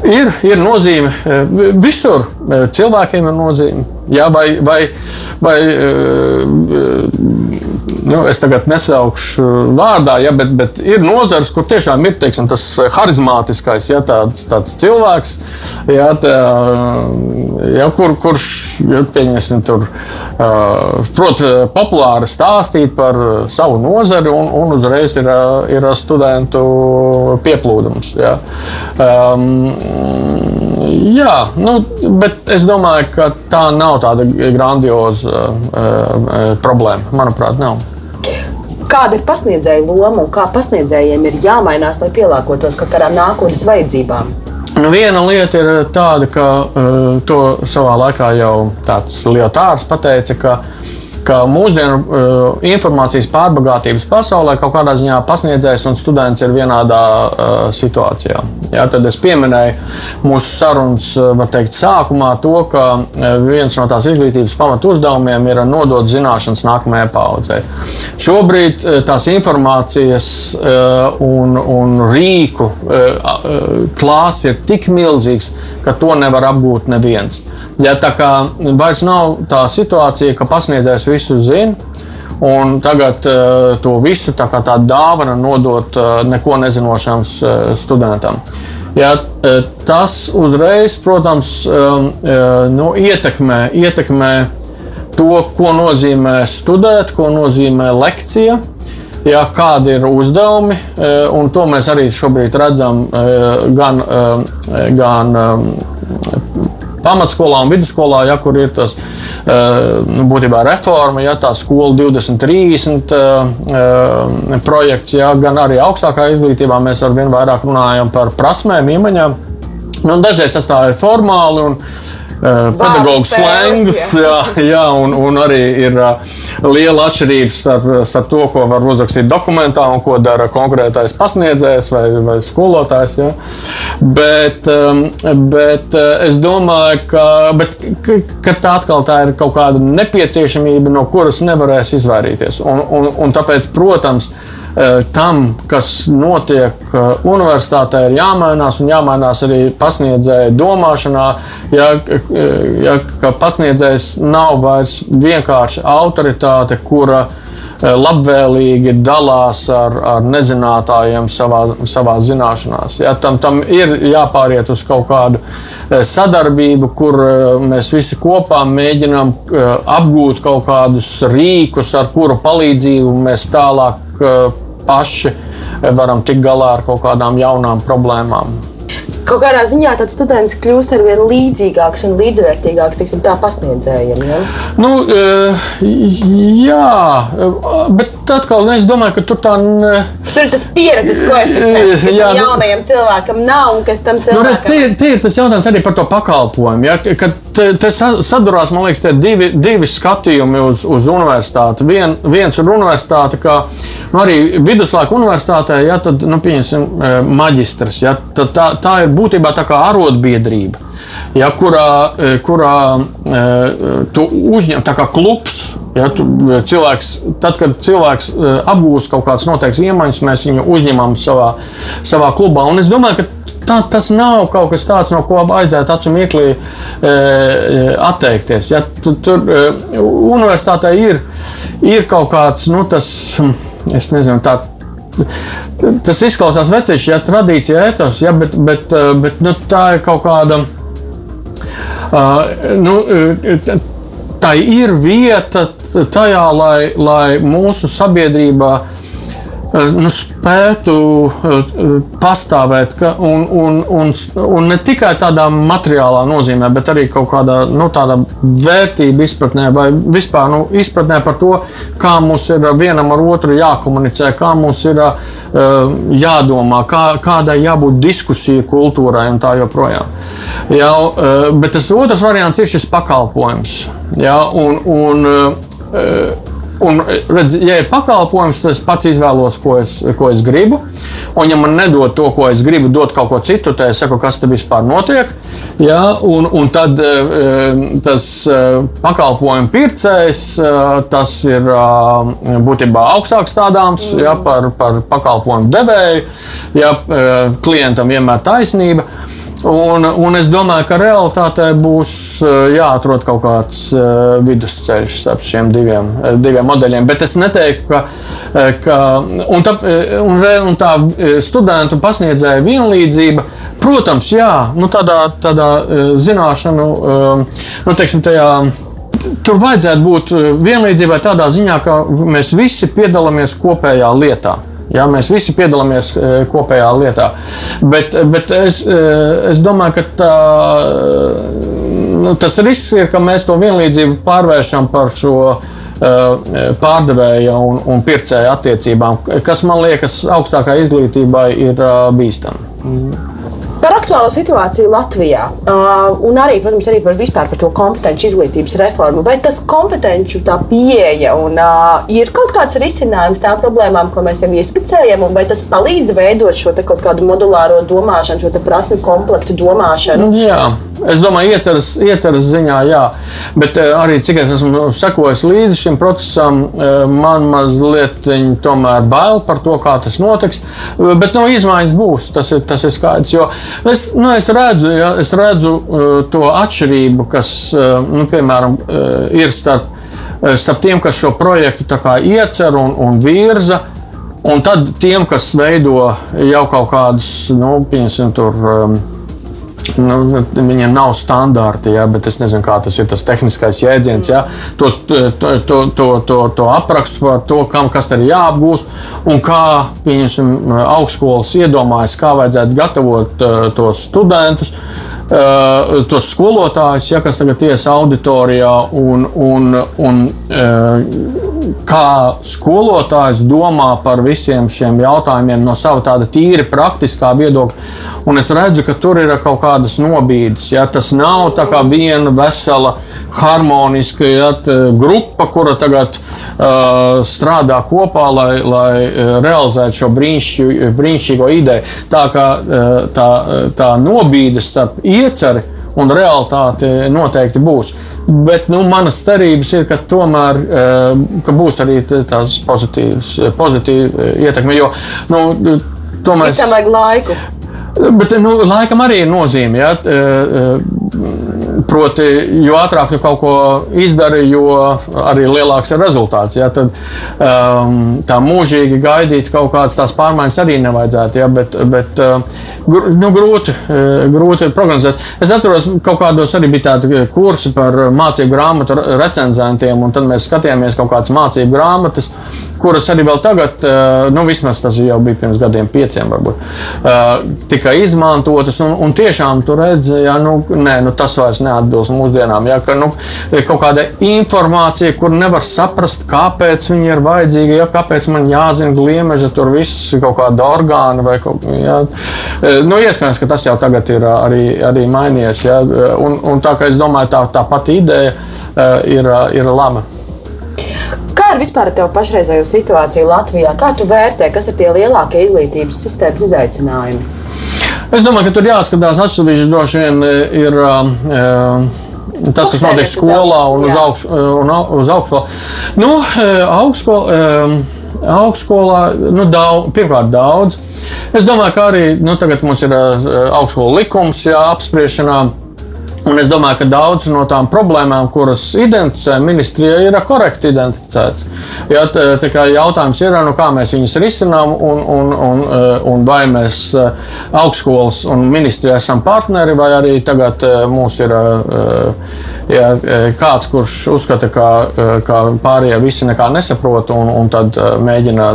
Ir, ir nozīme visur. Cilvēkiem ir nozīme. Ja, vai, vai, vai, nu, es tagad nesaukšu vārdā, ja, bet, bet ir nozars, kur tiešām ir teiksim, tas harizmātiskais, ja, tāds, tāds cilvēks, ja, tā, ja, kur, kurš ja, tur, prot, populāri stāstīt par savu nozari, un, un uzreiz ir, ir studentu pieplūdums. Ja. Um, Jā, nu, bet es domāju, ka tā nav tāda grandioza uh, problēma. Manuprāt, nav. Kāda ir pasniedzēja loma un kā pasniedzējiem ir jāmainās, lai pielāgotos kaut kādām nākotnes vajadzībām? Nu, viena lieta ir tāda, ka uh, to savā laikā jau tāds Lietārs pateica, ka uh, ka mūsdienu uh, informācijas pārbagātības pasaulē kaut kādā ziņā pasniedzējs un students ir vienādā uh, situācijā. Jā, tad es pieminēju mūsu sarunas uh, teikt, sākumā to, ka viens no tās izglītības pamatu uzdevumiem ir nodot zināšanas nākamajai paudzei. Šobrīd tās informācijas uh, un, un rīku klāsts ir tik milzīgs, ka to nevar apgūt neviens. Ja, tā kā vairs nav tā situācija, ka pasniedzējs visu zina. Un tagad uh, to visu tā kā tādu dāvanu nodot uh, neko nezinošam uh, studentam. Ja, uh, tas uzreiz, protams, uh, nu, ietekmē, ietekmē to, ko nozīmē studēt, ko nozīmē lekcija. Ja, kādi ir uzdevumi, un to mēs arī šobrīd redzam gan, gan pamatskolā un vidusskolā, ja kur ir tas eh, nu, būtībā reforma, ja tā skola 2030 eh, eh, projekts, ja gan arī augstākā izglītībā mēs ar vien vairāk runājam par prasmēm, iemaņām. Nu, dažreiz tas tā ir formāli. Un, pedagoģa slēngas, jā, jā un, un arī ir uh, liela atšķirība starp, starp to, ko var uzrakstīt dokumentā un ko dara konkrētais pasniedzējs vai, vai skolotājs. Jā. Bet, um, bet es domāju, ka, bet, ka, ka tā atkal tā ir kaut kāda nepieciešamība, no kuras nevarēs izvairīties. Un, un, un tāpēc, protams, Eh, tam, kas notiek eh, universitātē, ir jāmainās un jāmainās arī pasniedzēju domāšanā. Ja, eh, ja, pasniedzējs nav vairs vienkārši autoritāte, kura labvēlīgi dalās ar, ar nezinātājiem savā, savā zināšanās. Ja, tam, tam ir jāpāriet uz kaut kādu sadarbību, kur mēs visi kopā mēģinām apgūt kaut kādus rīkus, ar kuru palīdzību mēs tālāk paši varam tikt galā ar kaut kādām jaunām problēmām. Kaut kādā ziņā tāds students kļūst ar vien līdzīgāks un līdzvērtīgāks teiksim, tā pasniedzējiem. Ja? Nu, eh, jā, bet atkal nu, es domāju, ka tur tā ne... Tur ir tas pieredzes koeficients, kas [LAUGHS] jā, nu- jaunajam cilvēkam nav un kas tam nu, cilvēkam nu, tie, tie ir tas jautājums arī par to pakalpojumu. Ja? Kad te sadurās, man liekas, tie divi, divi skatījumi uz, uz universitāti. Vien, viens ir universitāte, kā nu, arī viduslaiku universitātē, ja tad, nu, pieņemsim, e, maģistrs. Ja, tā, tā ir būtībā tā kā arotbiedrība. Ja, kurā, e, kurā e, tu uzņem tā kā klubs, ja, tu, cilvēks, tad, kad cilvēks apgūst kaut kādas noteiktas iemaņas, mēs viņu uzņemam savā, savā klubā. Un es domāju, ka tā, tas nav kaut kas tāds, no ko vajadzētu acu mirklī e, e, atteikties. Ja, tu, tur e, universitātē ir, ir kaut kāds, nu, tas, es nezinu, tā. Tas izklausās veciši, ja tradīcija, etos, ja, bet, bet, e, bet nu, tā ir kaut kāda. Uh, nu, tā ir vieta tajā, lai, lai mūsu sabiedrībā Eh, nu, spētu eh, pastāvēt, ka, un, un, un, un ne tikai tādā materiālā nozīmē, bet arī kaut kādā nu, vērtību izpratnē, vai vispār nu, izpratnē par to, kā mums ir vienam ar otru jākomunicē, kā mums ir uh, jādomā, kā, kādai jābūt diskusiju kultūrai un tā joprojām. Jā, uh, bet tas otrs variants ir šis pakalpojums. Jā, un, un, uh, Un, redz, ja ir pakalpojums, tad es pats izvēlos, ko es, ko es gribu. Un, ja man nedod to, ko es gribu, dot kaut ko citu, tad es saku, kas te vispār notiek. Ja? Un, un tad eh, tas eh, pakalpojumu pircējs, eh, tas ir būtībā augstāk stādāms ja, par, par pakalpojumu devēju. Ja, klientam vienmēr taisnība. Un, un es domāju, ka realitātē būs eh, jāatrod kaut kāds uh, vidusceļš starp šiem diviem, eh, diviem modeļiem. Bet es neteiktu, ka, ka un tā, un, un tā studentu pasniedzēja vienlīdzība, protams, jā, nu tādā, tādā zināšanu, nu, teiksim, tajā. Tur vajadzētu būt vienlīdzībai tādā ziņā, ka mēs visi piedalāmies kopējā lietā. Ja, mēs visi piedalāmies e, kopējā lietā. Bet, bet es, e, es domāju, ka tā, nu, tas risks ir, ka mēs to vienlīdzību pārvēršam par šo e, pārdevēja un, un pircēja attiecībām, kas man liekas augstākā izglītībai ir bīstami. Aktuālo situāciju Latvijā uh, un arī, protams, arī par vispār par to kompetenci izglītības reformu. Vai tas kompetenci pieeja un uh, ir kaut kāds risinājums tām problēmām, ko mēs jau ieskicējam, un vai tas palīdz veidot šo kaut kādu modulāro domāšanu, šo prasmu komplektu domāšanu? Jā. Es domāju, ieceras, ieceras ziņā, jā. Bet eh, arī cik es esmu sekojis līdzi šim procesam, eh, man mazliet tomēr bail par to, kā tas notiks. Bet nu, izmaiņas būs, tas ir, tas ir skaidrs. Jo es, nu, es redzu, ja, es redzu eh, to atšķirību, kas nu, piemēram ir starp, starp tiem, kas šo projektu iecer un, un virza. Un tad tiem, kas veido jau kaut kādus, nu, tur Nu, viņiem nav standarti, ja, bet es nezinu, kā tas ir tas tehniskais jēdziens. Ja, to, to, to, to, to, to aprakstu par to, kam kas ir jāapgūst un kā augstskolas iedomājas, kā vajadzētu gatavot uh, tos studentus. Uh, tos skolotājus, ja, kas tagad iesa auditorijā, un, un, un uh, kā skolotājs domā par visiem šiem jautājumiem no sava tāda tīri praktiskā viedokļa. Un es redzu, ka tur ir kaut kādas nobīdes. Ja? Tas nav tā kā viena vesela, harmoniska ja? grupa, kura tagad uh, strādā kopā, lai, lai realizētu šo brīnišķīgo ideju. Tā kā uh, tā, tā nobīde starp ieceri un realitāti noteikti būs. Bet nu, manas cerības ir, ka tomēr eh, ka būs arī tās pozitīvas, pozitīva ietekme. Jo, nu, tomēr, Visam vajag laiku. Bet nu, laikam arī ir nozīme. Ja? Eh, eh, proti, jo ātrāk tu kaut ko izdari, jo arī lielāks ir rezultāts. Ja? Tad um, tā mūžīgi gaidīt kaut kādas tās pārmaiņas arī nevajadzētu. Ja? Bet, bet nu, grūti, grūti prognozēt. Es atceros, ka kaut kādos arī bija tādi kursi par mācību grāmatu recenzentiem, un tad mēs skatījāmies kaut kādas mācību grāmatas, kuras arī vēl tagad, nu, vismaz tas jau bija pirms gadiem, pieciem varbūt, tika izmantotas. Un, un tiešām tur redzēja, ja, nu, nē, nu, tas vairs neatbilst mūsdienām. Ja, ka, nu, kaut kāda informācija, kur nevar saprast, kāpēc viņi ir vajadzīgi, ja, kāpēc man jāzina gliemeža, tur viss kaut kāda orgāna vai kaut. Ja. Nu, iespējams, ka tas jau tagad ir arī, arī mainījies. Ja? Un, un tā kā es domāju, tā, tā pati ideja ir, ir laba. Kā ir vispār ar tevu pašreizējo situāciju Latvijā? Kā tu vērtē, kas ir tie lielākie izglītības sistēmas izaicinājumi? Es domāju, ka tur jāskatās atsevišķi droši vien ir. Uh, Tas, kas notiek skolā un uz, uz augstskolu. Nu, augstskolu, augstskolā, nu, daudz, pirmkārt, daudz. Es domāju, ka arī nu, tagad mums ir augstskola likums jā, apspriešanā. Un es domāju, ka daudz no tām problēmām, kuras identificē ministrija, ir korekti identificētas. Ja, tā, tā kā jautājums ir, nu, kā mēs viņus risinām, un, un, un, eh, un vai mēs eh, augstskolas un ministrija esam partneri, vai arī tagad eh, mums ir ja, kāds, kurš uzskata, ka, ka pārējie visi nekā nesaprot, un, un tad mēģina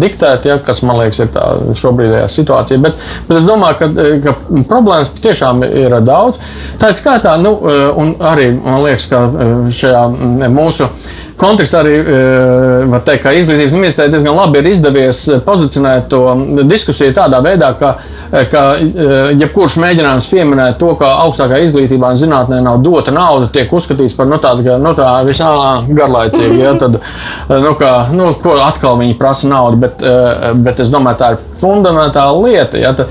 diktēt, ja, kas man liekas ir tā šobrīdējā situācija. Bet, bet es domāju, ka, ka problēmas tiešām ir daudz. Ir skaitā, nu, un arī man liekas, ka šajā mūsu kontekstā arī var teikt, ka izglītības ministrijai diezgan labi ir izdevies pozicionēt to diskusiju tādā veidā, ka, ka jebkurš mēģinājums pieminēt to, ka augstākā izglītībā un zinātnē nav dota nauda, tiek uzskatīts par nu, tādu, ka, nu, tā visā garlaicīgi. Ja, tad, nu, ka, nu, ko atkal viņi prasa naudu, bet, bet es domāju, tā ir fundamentāla lieta. Ja, tad,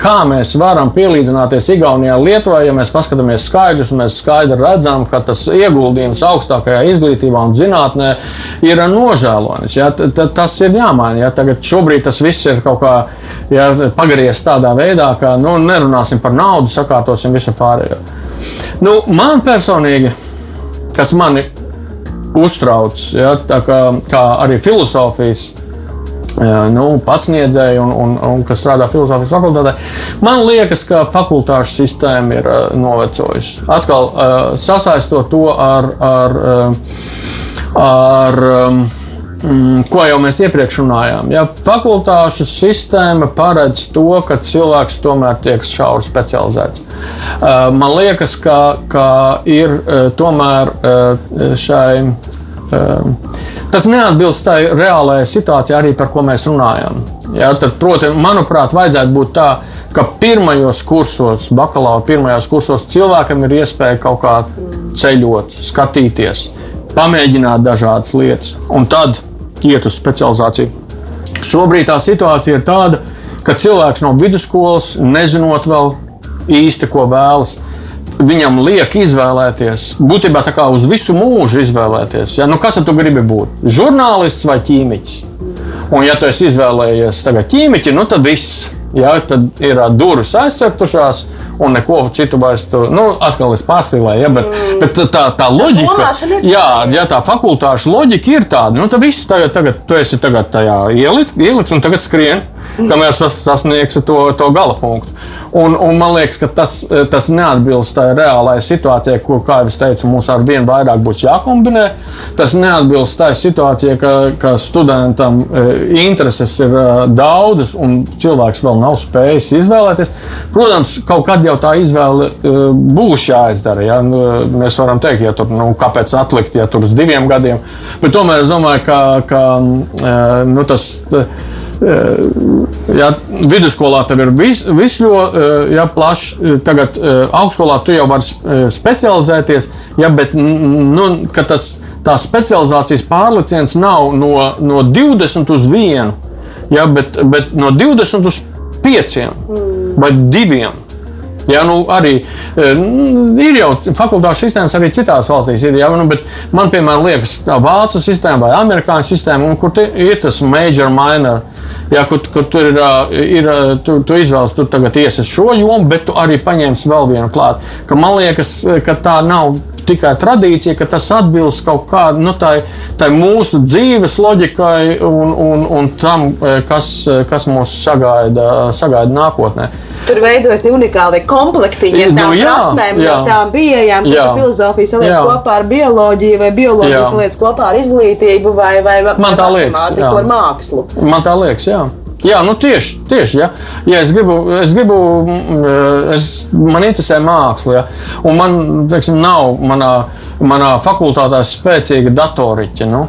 kā mēs varam pielīdzināties Igaunijai, Lietuvai, ja mēs paskatāmies skaidrus, mēs skaidri redzam, ka tas ieguldījums augstākajā izglītībā un zinātnē ir nožēlojams. Ja? Tas ir jāmaina. Ja? Tagad šobrīd tas viss ir kaut kā ja, pagriezts tādā veidā, ka nu, nerunāsim par naudu, sakārtosim visu pārējo. Nu, man personīgi, kas mani uztrauc, ja, kā, kā arī filozofijas nu, pasniedzēji un, un, un kas strādā filozofijas fakultātē. Man liekas, ka fakultāšu sistēma ir uh, novecojusi. Atkal uh, sasaistot to ar, ar, ar um, ko jau mēs iepriekš runājām. Ja, fakultāšu sistēma paredz to, ka cilvēks tomēr tiek šauri specializēts. Man liekas, ka, ka ir tomēr šai. Tas neatbilst tai reālajai situācijai, arī par ko mēs runājam. Ja, tad, protams, manuprāt, vajadzētu būt tā, ka pirmajos kursos, bakalaura pirmajos kursos, cilvēkam ir iespēja kaut kā ceļot, skatīties, pamēģināt dažādas lietas, un tad iet uz specializāciju. Šobrīd tā situācija ir tāda, ka cilvēks no vidusskolas, nezinot vēl īsti, ko vēlas, viņam liek izvēlēties, būtībā tā kā uz visu mūžu izvēlēties. Ja? Nu, kas tu gribi būt? Žurnālists vai ķīmiķis? Un, ja tu esi izvēlējies tagad ķīmiķi, nu tad viss. Ja, tad ir durvis aizcertušās, un neko citu vairs tur nu, atkal es pārspīlēju. Ja, bet, mm. bet tā, tā loģika, jā, jā, tā fakultāšu loģika ir tāda, nu, tad viss tagad, tagad tu esi tagad tajā ielikt, ielikt un tagad skrien kamēr sas, sasniegsi to, to gala punktu. Un, un man liekas, ka tas, tas neatbilst tai reālajai situācijai, kur, kā jau teicu, mums ar vien vairāk būs jākombinē. Tas neatbilst tai situācijai, ka, ka studentam e, intereses ir e, daudzas un cilvēks vēl nav spējis izvēlēties. Protams, kaut kad jau tā izvēle e, būs jāizdara. Ja? Nu, mēs varam teikt, ja tur, nu, kāpēc atlikt, ja tur uz diviem gadiem. Bet tomēr es domāju, ka, ka nu, tas Ja vidusskolā tev ir viss vis ja, plašs, tagad augstskolā tu jau vari specializēties, ja, bet nu, tas, tā specializācijas pārliciens nav no, no 20 uz 1, ja, bet, bet no 20 uz 5 vai 2. Ja, nu, arī ir jau fakultāšu sistēmas arī citās valstīs. Ir, ja, nu, man, piemēram, liekas, tā vācu sistēma vai amerikāņu sistēma, kur ir tas major, minor. Jā, kur, kur tur ir, ir tu, tu izvēlies, tu tagad iesi šo jomu, bet tu arī paņemsi vēl vienu klāt. Ka man liekas, ka tā nav tikai tradīcija, ka tas atbilst kaut kādai nu, tai, tai mūsu dzīves loģikai un, un, un tam, kas, kas mūs sagaida, sagaida nākotnē. Tur veidojas unikāli komplektiņi ar tām nu, jā, prasmēm, jā, tām pieejām, kur tu filozofiju saliec jā. kopā ar bioloģiju, vai bioloģiju saliec kopā ar izglītību, vai, vai, vai matemātiku ar mākslu. Man tā liekas, jā. Jā, nu tieši, tieši ja. ja es gribu, es gribu es, man interesē māksla, ja. un man, teiksim, nav manā, manā fakultātē spēcīga datoriķa. Nu.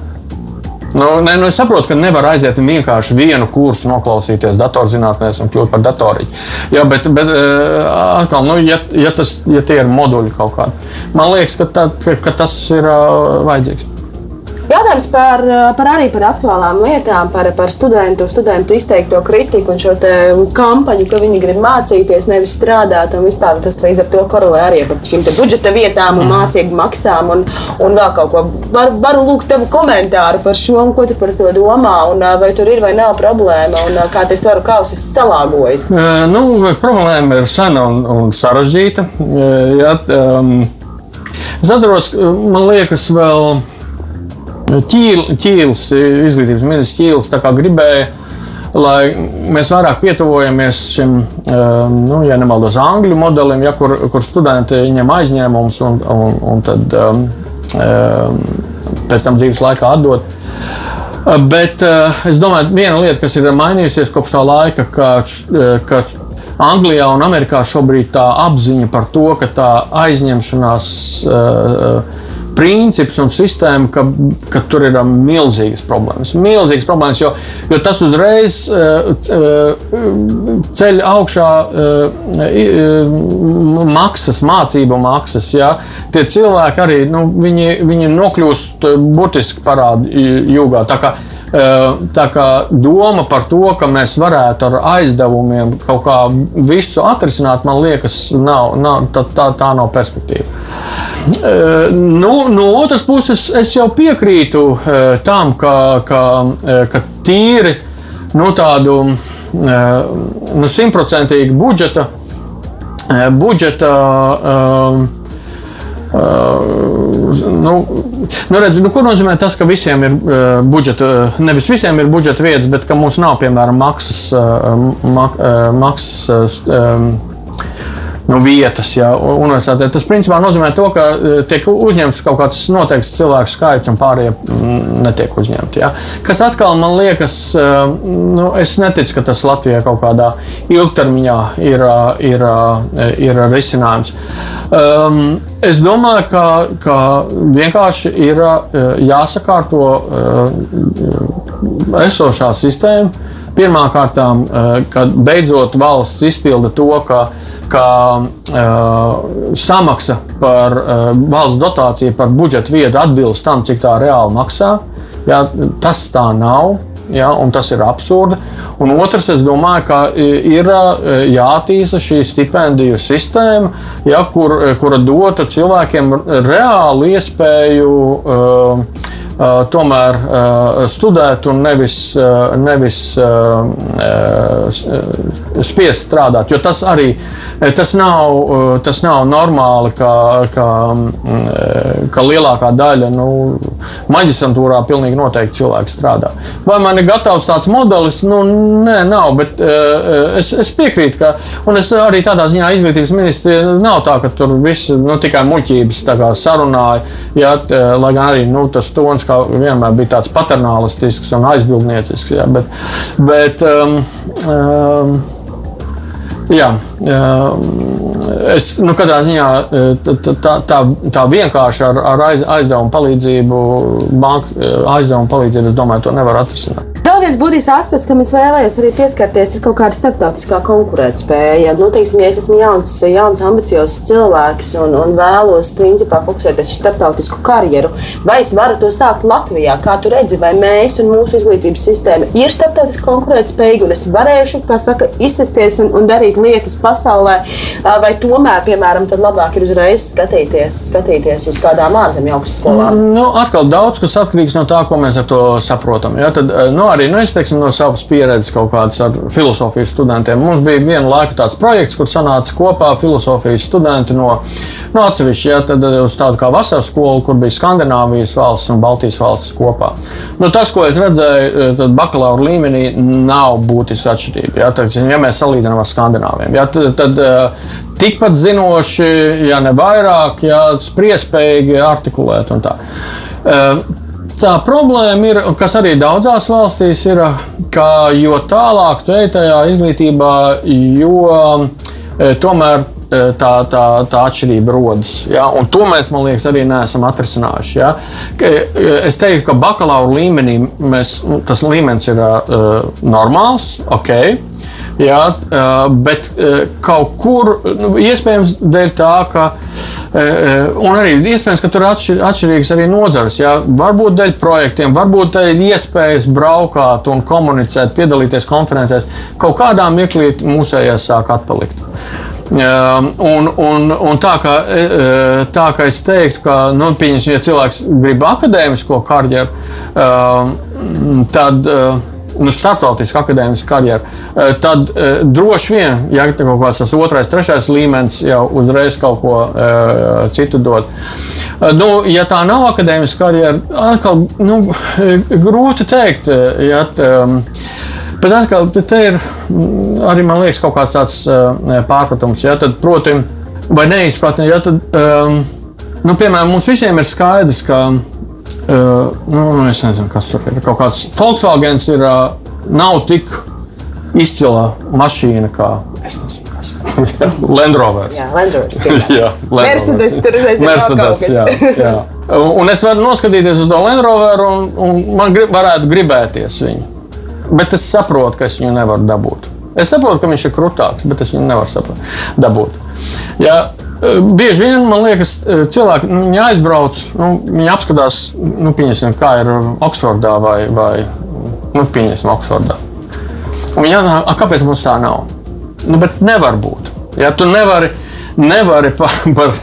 Nu, ne, nu es saprotu, ka nevar aiziet vienkārši vienu kursu, noklausīties datorzinātnēs un kļūt par datoriķu. Jā, bet, bet atkal, nu, ja, ja, tas, ja tie ir moduļi kaut kādi, man liekas, ka, tā, ka, ka tas ir uh, vajadzīgs. Jautājums par, par arī par aktuālām lietām, par, par studentu, studentu izteikto kritiku un šo kampaņu, ka viņi grib mācīties, nevis strādāt. Vispār tas līdz ar to korelē arī ar šīm budžeta vietām un mācību maksām un, un vēl kaut ko. Var, varu lūgt tavu komentāru par šo, un ko tu par to domā, un vai tur ir vai nav problēma, un kā tas varu kausis salāgojas. Uh, nu, problēma ir sena un, un sarežģīta. Uh, ja, um, es atceros, man liekas, vēl Ķīl, ķīls, izglītības ministrs Ķīls gribēja, lai mēs vairāk pietuvojamies šim, um, nu, ja nemaldos, angļu modelim, ja, kur, kur studenti ņem aizņēmumus un, un, un tad um, um, pēc tam dzīves laikā atdot. Uh, bet uh, es domāju, viena lieta, kas ir mainījusies kopš tā laika, ka, uh, ka Anglijā un Amerikā šobrīd tā apziņa par to, ka tā aizņemšanās uh, princips un sistēma, ka, ka tur ir um, milzīgas problēmas. Milzīgas problēmas, jo, jo tas uzreiz uh, uh, ceļ augšā uh, maksas, mācību maksas. Ja? Tie cilvēki arī nu, viņi, viņi nokļūst burtiski parādu jūgā. Tā kā doma par to, ka mēs varētu ar aizdevumiem kaut kā visu atrisināt, man liekas, nav, nav, tā, tā, tā nav perspektīva. Nu, no otras puses, es jau piekrītu tam, ka, ka, ka tīri nu, tādu nu, simtprocentīgu budžeta, budžeta nu, nu redz, nu, ko nozīmē tas, ka visiem ir uh, budžeta, nevis visiem ir budžeta vietas, bet ka mums nav, piemēram, maksas, uh, mak, uh, maksas um, nu, vietas ja, universitātē. Tas principā nozīmē to, ka e, tiek uzņemts kaut kāds noteikts cilvēku skaits, un pārējie mm, netiek uzņemti. Ja. Kas atkal man liekas, e, nu, es neticu, ka tas Latvijā kaut kādā ilgtermiņā ir, e, ir, ir risinājums. Um, es domāju, ka, ka vienkārši ir jāsakārto esošā sistēma. Pirmkārt, kad beidzot valsts izpilda to, ka ka uh, samaksa par uh, valsts dotāciju par budžeta vietu atbilst tam, cik tā reāli maksā. Jā, tas tā nav. Ja, tas ir absurdi. Un otrs, es domāju, ka ir jātīsta šī stipendiju sistēma, ja, kur, kura dotu cilvēkiem reāli iespēju Uh, tomēr studēt un nevis, nevis spiest strādāt. Jo tas arī tas nav, tas nav normāli, ka, ka, ka lielākā daļa nu, maģistrantūrā pilnīgi noteikti cilvēki strādā. Vai man ir gatavs tāds modelis? Nu, nē, nav, bet es, es piekrītu, ka es arī tādā ziņā izglītības ministri nav tā, ka tur viss nu, tikai muļķības sarunāja, ja, lai gan arī nu, tas tons Putins kā vienmēr bija tāds paternālistisks un aizbildniecisks. Jā, bet, bet, um, um, Jā, es nu, katrā ziņā tā, tā, tā vienkārši ar, ar aizdevumu palīdzību, banka aizdevumu palīdzību, es domāju, to nevar atrisināt viens būtisks aspekts, kam es vēlējos arī pieskarties, ir kaut kāda starptautiskā konkurētspēja. Nu, teiksim, ja es esmu jauns, jauns ambiciozs cilvēks un, un vēlos principā fokusēties uz starptautisku karjeru, vai es varu to sākt Latvijā? Kā tu redzi, vai mēs un mūsu izglītības sistēma ir starptautiski konkurētspējīga un es varēšu, kā saka, izsesties un, un darīt lietas pasaulē, vai tomēr, piemēram, tad labāk ir uzreiz skatīties, skatīties uz kādām ārzemju augstskolām? Nu, atkal daudz kas atkarīgs no tā, ko mēs ar to saprotam. Ja? Tad, nu, arī nu, es teiksim, no savas pieredzes kaut kādas ar filozofijas studentiem. Mums bija viena laika tāds projekts, kur sanāca kopā filozofijas studenti no, no atsevišķi, ja, tad uz tādu kā vasaras skolu, kur bija Skandināvijas valsts un Baltijas valstis kopā. Nu, tas, ko es redzēju, tad bakalaura līmenī nav būtiski atšķirība. Ja, tad, ja mēs salīdzinām ar Skandināviem, ja, tad, tad tikpat zinoši, ja ne vairāk, ja spriedzīgi artikulēt un tā tā problēma ir, kas arī daudzās valstīs ir, ka jo tālāk tu ej tajā izglītībā, jo e, tomēr tā, tā, tā atšķirība rodas. Ja? Un to mēs, man liekas, arī neesam atrisinājuši. Ja? E, es teiktu, ka bakalaura līmenī mēs, nu, tas līmenis ir uh, normāls, ok. Jā, bet kaut kur, nu, iespējams, dēļ tā, ka, arī iespējams, ka tur ir atšķir, atšķirīgas arī nozares. Jā, varbūt dēļ projektiem, varbūt dēļ iespējas braukāt un komunicēt, piedalīties konferencēs. Kaut kādā mirklī mūsējās sāk atpalikt. Un, un, un tā, kā, tā kā es teiktu, ka, nu, ja cilvēks grib akadēmisko karjeru, tad nu, starptautisku akadēmisku karjeru, eh, tad uh, droši vien, ja tā kaut kāds tas otrais, trešais līmenis jau uzreiz kaut ko uh, citu dod. Nu, ja tā nav akadēmiska karjera, atkal nu, grūti teikt. Ja, t, um, Bet atkal, te ir mm, arī liekas, kaut kāds tāds uh, pārpratums, ja, tad, proti, vai neizpratne. Ja, tad, um, nu, piemēram, mums visiem ir skaidrs, ka Uh, nu, es nezinu, kas tur ir. Kaut kāds Volkswagen ir, uh, nav tik izcila mašīna kā es nezinu. [LAUGHS] Land Rovers. Jā, Land Rovers. [LAUGHS] jā, Land Mercedes tur ir Mercedes. Jā, jā. Un es varu noskatīties uz to Land Roveru, un, un man grib, varētu gribēties viņu. Bet es saprotu, ka es viņu nevaru dabūt. Es saprotu, ka viņš ir krūtāks, bet es viņu nevaru saprast, dabūt. Ja Eh, bieži vien man liekas, eh, cilvēki nu, aizbrauc, nu, viņi apskatās, nu, kā ir Oksfordā vai, vai nu, Oksfordā. Un viņi jāsaka, kāpēc mums tā nav? Nu, bet nevar būt. Ja, tu nevari, nevari par, par,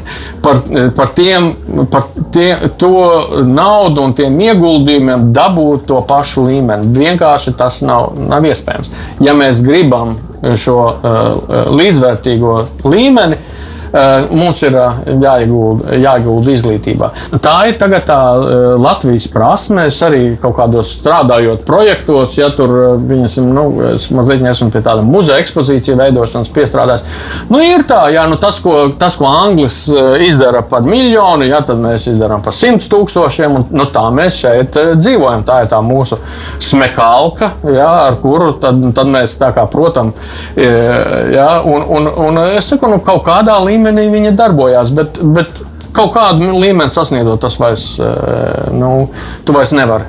par, par, tiem, par tie, to naudu un tiem ieguldījumiem dabūt to pašu līmeni. Vienkārši tas nav, nav iespējams. Ja mēs gribam šo uh, līdzvērtīgo līmeni, uh, mums ir eh, jāiegulda, jāiegulda izglītībā. Tā ir tagad tā eh, Latvijas prasme. Es arī kaut kādos strādājot projektos, ja tur viņasim, nu, es mazliet esmu pie tāda muzeja ekspozīcija veidošanas piestrādājis. Nu, ir tā, ja nu, tas, ko, tas, ko Anglis izdara par miljonu, ja, tad mēs izdarām par simts tūkstošiem. Un, nu, tā mēs šeit dzīvojam. Tā ir tā mūsu smekalka, ja, ar kuru tad, tad mēs tā kā, protams, ja, un, un, un es saku, nu, kaut kādā līmenī līmenī viņa darbojās. Bet, bet kaut kādu līmeni sasniedzot, tas vairs, eh, nu, tu vairs nevari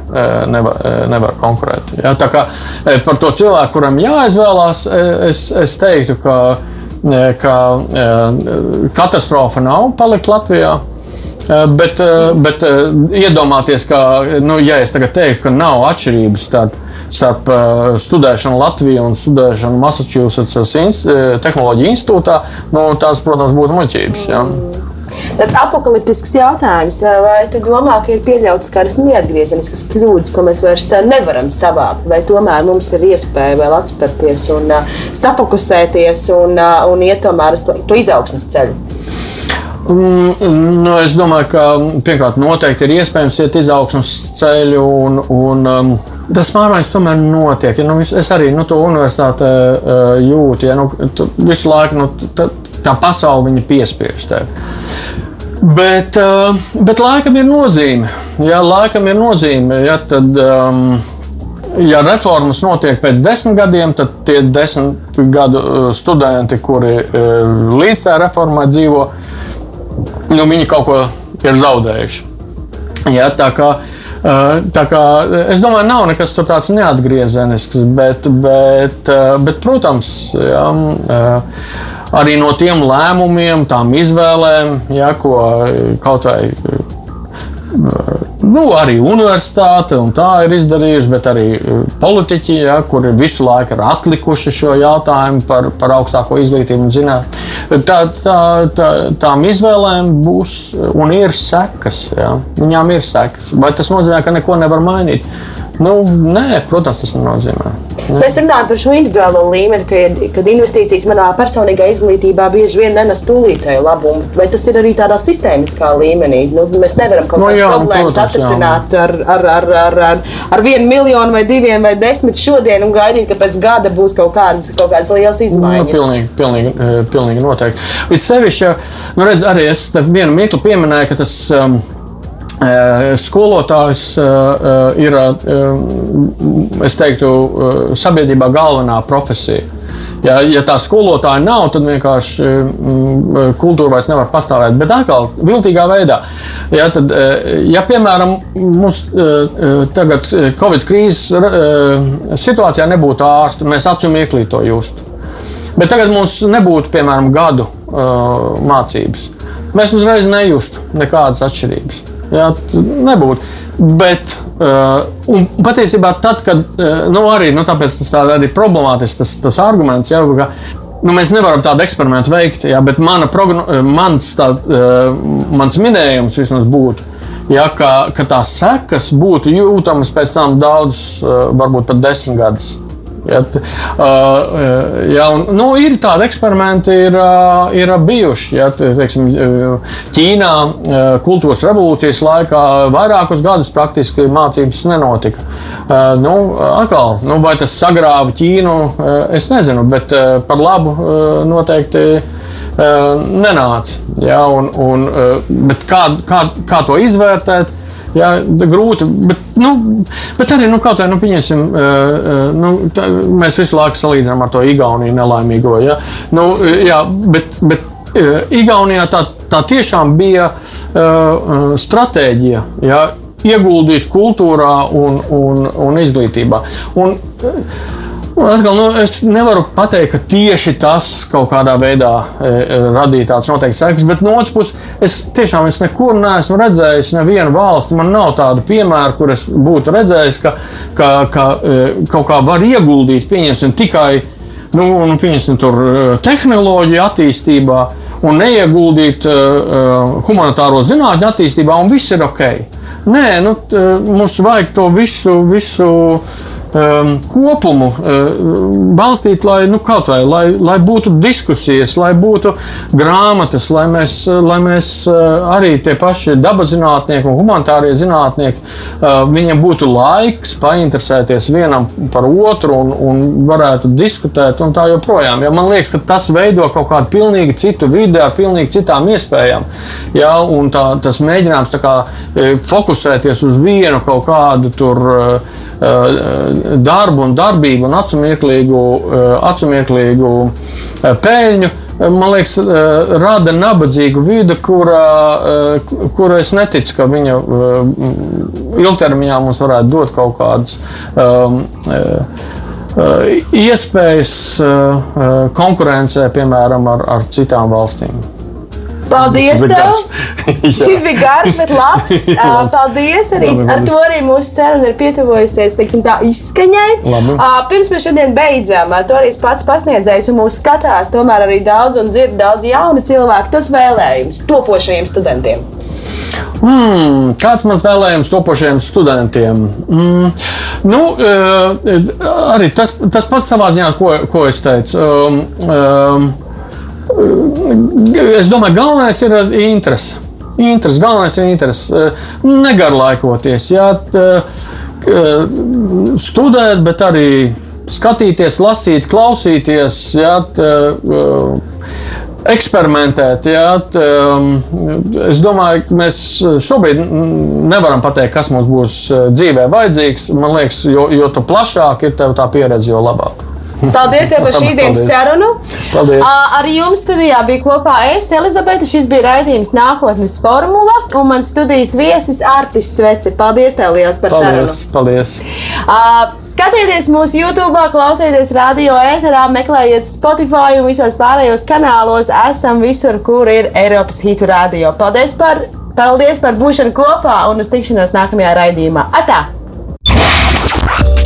nevar, nevar konkurēt. Ja? Tā kā eh, par to cilvēku, kuram jāizvēlās, eh, es, es teiktu, ka, ka katastrofa nav palikt Latvijā. Bet, bet iedomāties, ka, nu, ja es tagad teiktu, ka nav atšķirības starp starp uh, studēšanu Latvijā un studēšanu Massachusetts inst tehnoloģiju institūtā, nu, tās, protams, būtu muļķības. Ja. Tāds apakaliptisks jautājums, vai tu domā, ka ir pieļauts kādas neatgriezeniskas kļūdas, ko mēs vairs nevaram savākt, vai tomēr mums ir iespēja vēl atspērties un uh, safokusēties un, uh, un iet tomēr uz to, to izaugsmas ceļu? Mm, nu, es domāju, ka pirmkārt noteikti ir iespējams iet izaugsmas ceļu un, un um, tas pārmaiņas tomēr notiek. Ja, nu, es arī nu, to universitātē uh, jūtu. Ja, nu, visu laiku nu, tā, tā pasaule piespiež tevi. Bet, uh, bet laikam ir nozīme. Ja laikam ir nozīme, ja, tad, um, ja reformas notiek pēc desmit gadiem, tad tie desmit gadu studenti, kuri līdz tā reformai dzīvo, nu, viņi kaut ko ir zaudējuši. Ja, tā kā uh, tā kā, es domāju, nav nekas tāds neatgriezenisks, bet, bet, bet protams, jā, arī no tiem lēmumiem, tām izvēlēm, jā, ko kaut vai nu, arī universitāte un tā ir izdarījuši, bet arī e, politiķi, ja, kuri visu laiku ir atlikuši šo jautājumu par, par augstāko izglītību un zinātnē. Tā, tā, tā, tām izvēlēm būs un ir sekas. Ja. Viņām ir sekas. Vai tas nozīmē, ka neko nevar mainīt? Nu, nē, protams, tas nenozīmē. Ne. Mēs runājam par šo individuālo līmeni, kad, kad investīcijas manā personīgā izglītībā bieži vien nenes tūlītēju labumu. Vai tas ir arī tādā sistēmiskā līmenī? Nu, mēs nevaram kaut kādas no, jā, problēmas atrisināt ar, ar, ar, ar, ar, ar vienu miljonu vai diviem vai desmit šodien un gaidīt, ka pēc gada būs kaut kādas, kaut kādas lielas nu, izmaiņas. Nu, pilnīgi, pilnīgi, eh, pilnīgi noteikti. Vissevišķi, nu, redz, arī es vienu mirkli pieminēju, ka tas. Um, skolotājs eh, eh, ir, es teiktu, sabiedrībā galvenā profesija. Ja, ja tā skolotāja nav, tad vienkārši mm, kultūra vairs nevar pastāvēt. Bet atkal, viltīgā veidā. Ja, tad, ja piemēram, mums tagad Covid krīzes situācijā nebūtu ārstu, mēs acu mirklī to justu. Bet tagad mums nebūtu, piemēram, gadu mācības. Mēs uzreiz nejustu nekādas atšķirības. Jā, nebūtu. Bet, uh, un patiesībā, tad, kad uh, nu, arī, nu, tas arī problemātisks tas, tas arguments, jau, ka nu, mēs nevaram tādu eksperimentu veikt, jā, bet mana progno, mans, tā, uh, mans minējums vismaz būtu. Ja, ka, ka tās sekas būtu jūtamas pēc tam daudz, varbūt pat desmit gadus. Ja, uh, ja, un, nu, ir tādi eksperimenti, ir, uh, ir bijuši. Ja, teiksim, Ķīnā uh, kultūras revolūcijas laikā vairākus gadus praktiski mācības nenotika. Uh, nu, atkal, nu, vai tas sagrāva Ķīnu, uh, es nezinu, bet uh, par labu uh, noteikti nenāca. Ja, un, un, kā, kā, kā to izvērtēt? Jā, grūti. Bet, nu, bet arī, nu, kaut kā, nu, pieņemsim, nu, tā, mēs visu laiku salīdzinām ar to Igauniju nelaimīgo. Ja? Nu, jā, bet, bet Igaunijā tā, tā tiešām bija uh, stratēģija. Ja? Ieguldīt kultūrā un, un, un izglītībā. Un, uh, Atkal, nu, es nevaru pateikt, ka tieši tas kaut kādā veidā e, e, radīja tādas noteiktas sekas, bet no otras puses, es tiešām es nekur neesmu redzējis nevienu valsti. Man nav tādu piemēru, kur es būtu redzējis, ka, ka, ka e, kaut kā var ieguldīt tikai nu, nu, pieņemsim, tur, e, tehnoloģiju attīstībā un neieguldīt uh, humanitāro zinātņu attīstībā, un viss ir ok. Nē, nu, mums vajag to visu. visu um, kopumu uh, balstīt, lai, nu, vai, lai, lai būtu diskusijas, lai būtu grāmatas, lai mēs, lai mēs uh, arī tie paši dabaszinātnieki un humanitārie zinātnieki, uh, viņiem būtu laiks painteresēties vienam par otru un, un varētu diskutēt un tā joprojām. Ja, man liekas, ka tas veido kaut kādu pilnīgi citu vidi ar pilnīgi citām iespējām. Ja, un tā, tas mēģinājums kā, fokusēties uz vienu kaut kādu tur darbu un darbību un acumieklīgu, acumieklīgu peļņu man liekas, rada nabadzīgu vidi, kurā, kurā es neticu, ka viņa ilgtermiņā mums varētu dot kaut kādas um, iespējas konkurencē, piemēram, ar, ar citām valstīm. Paldies! [LAUGHS] Šis bija garš, bet labs. [LAUGHS] Paldies! Arī, ar to arī mūsu saruna ir pietuvojusies teiksim, tā izskaņai. Labi. Pirms mēs šodien beidzam, to arī pats pasniedzējs un mūsu skatās tomēr arī daudz un dzird daudz jaunu cilvēku. Tas vēlējums topošajiem studentiem. Mm, kāds mans vēlējums topošajiem studentiem? Mm, nu, arī tas, tas pats savā ziņā, ko, ko es teicu. Um, um, Es domāju, galvenais ir interese. Interesi, galvenais ir interesi. Negarlaikoties, jā, studēt, bet arī skatīties, lasīt, klausīties, jā, eksperimentēt. Jā, es domāju, ka mēs šobrīd nevaram pateikt, kas mums būs dzīvē vajadzīgs. Man liekas, jo, jo plašāk ir tā pieredze, jo labāk. [LAUGHS] Paldies tev par šīs dienas sarunu. Paldies. Ar jums studijā bija kopā es, Elizabete. Šis bija raidījums nākotnes formula un mans studijas viesis Artis Sveci. Paldies tev liels par paldies, sarunu. Paldies. Skatieties mūsu YouTube, klausieties radio ēterā, meklējiet Spotify un visos pārējos kanālos. Esam visur, kur ir Eiropas hitu radio. Paldies par, paldies par būšanu kopā un uz tikšanos nākamajā raidījumā. Atā!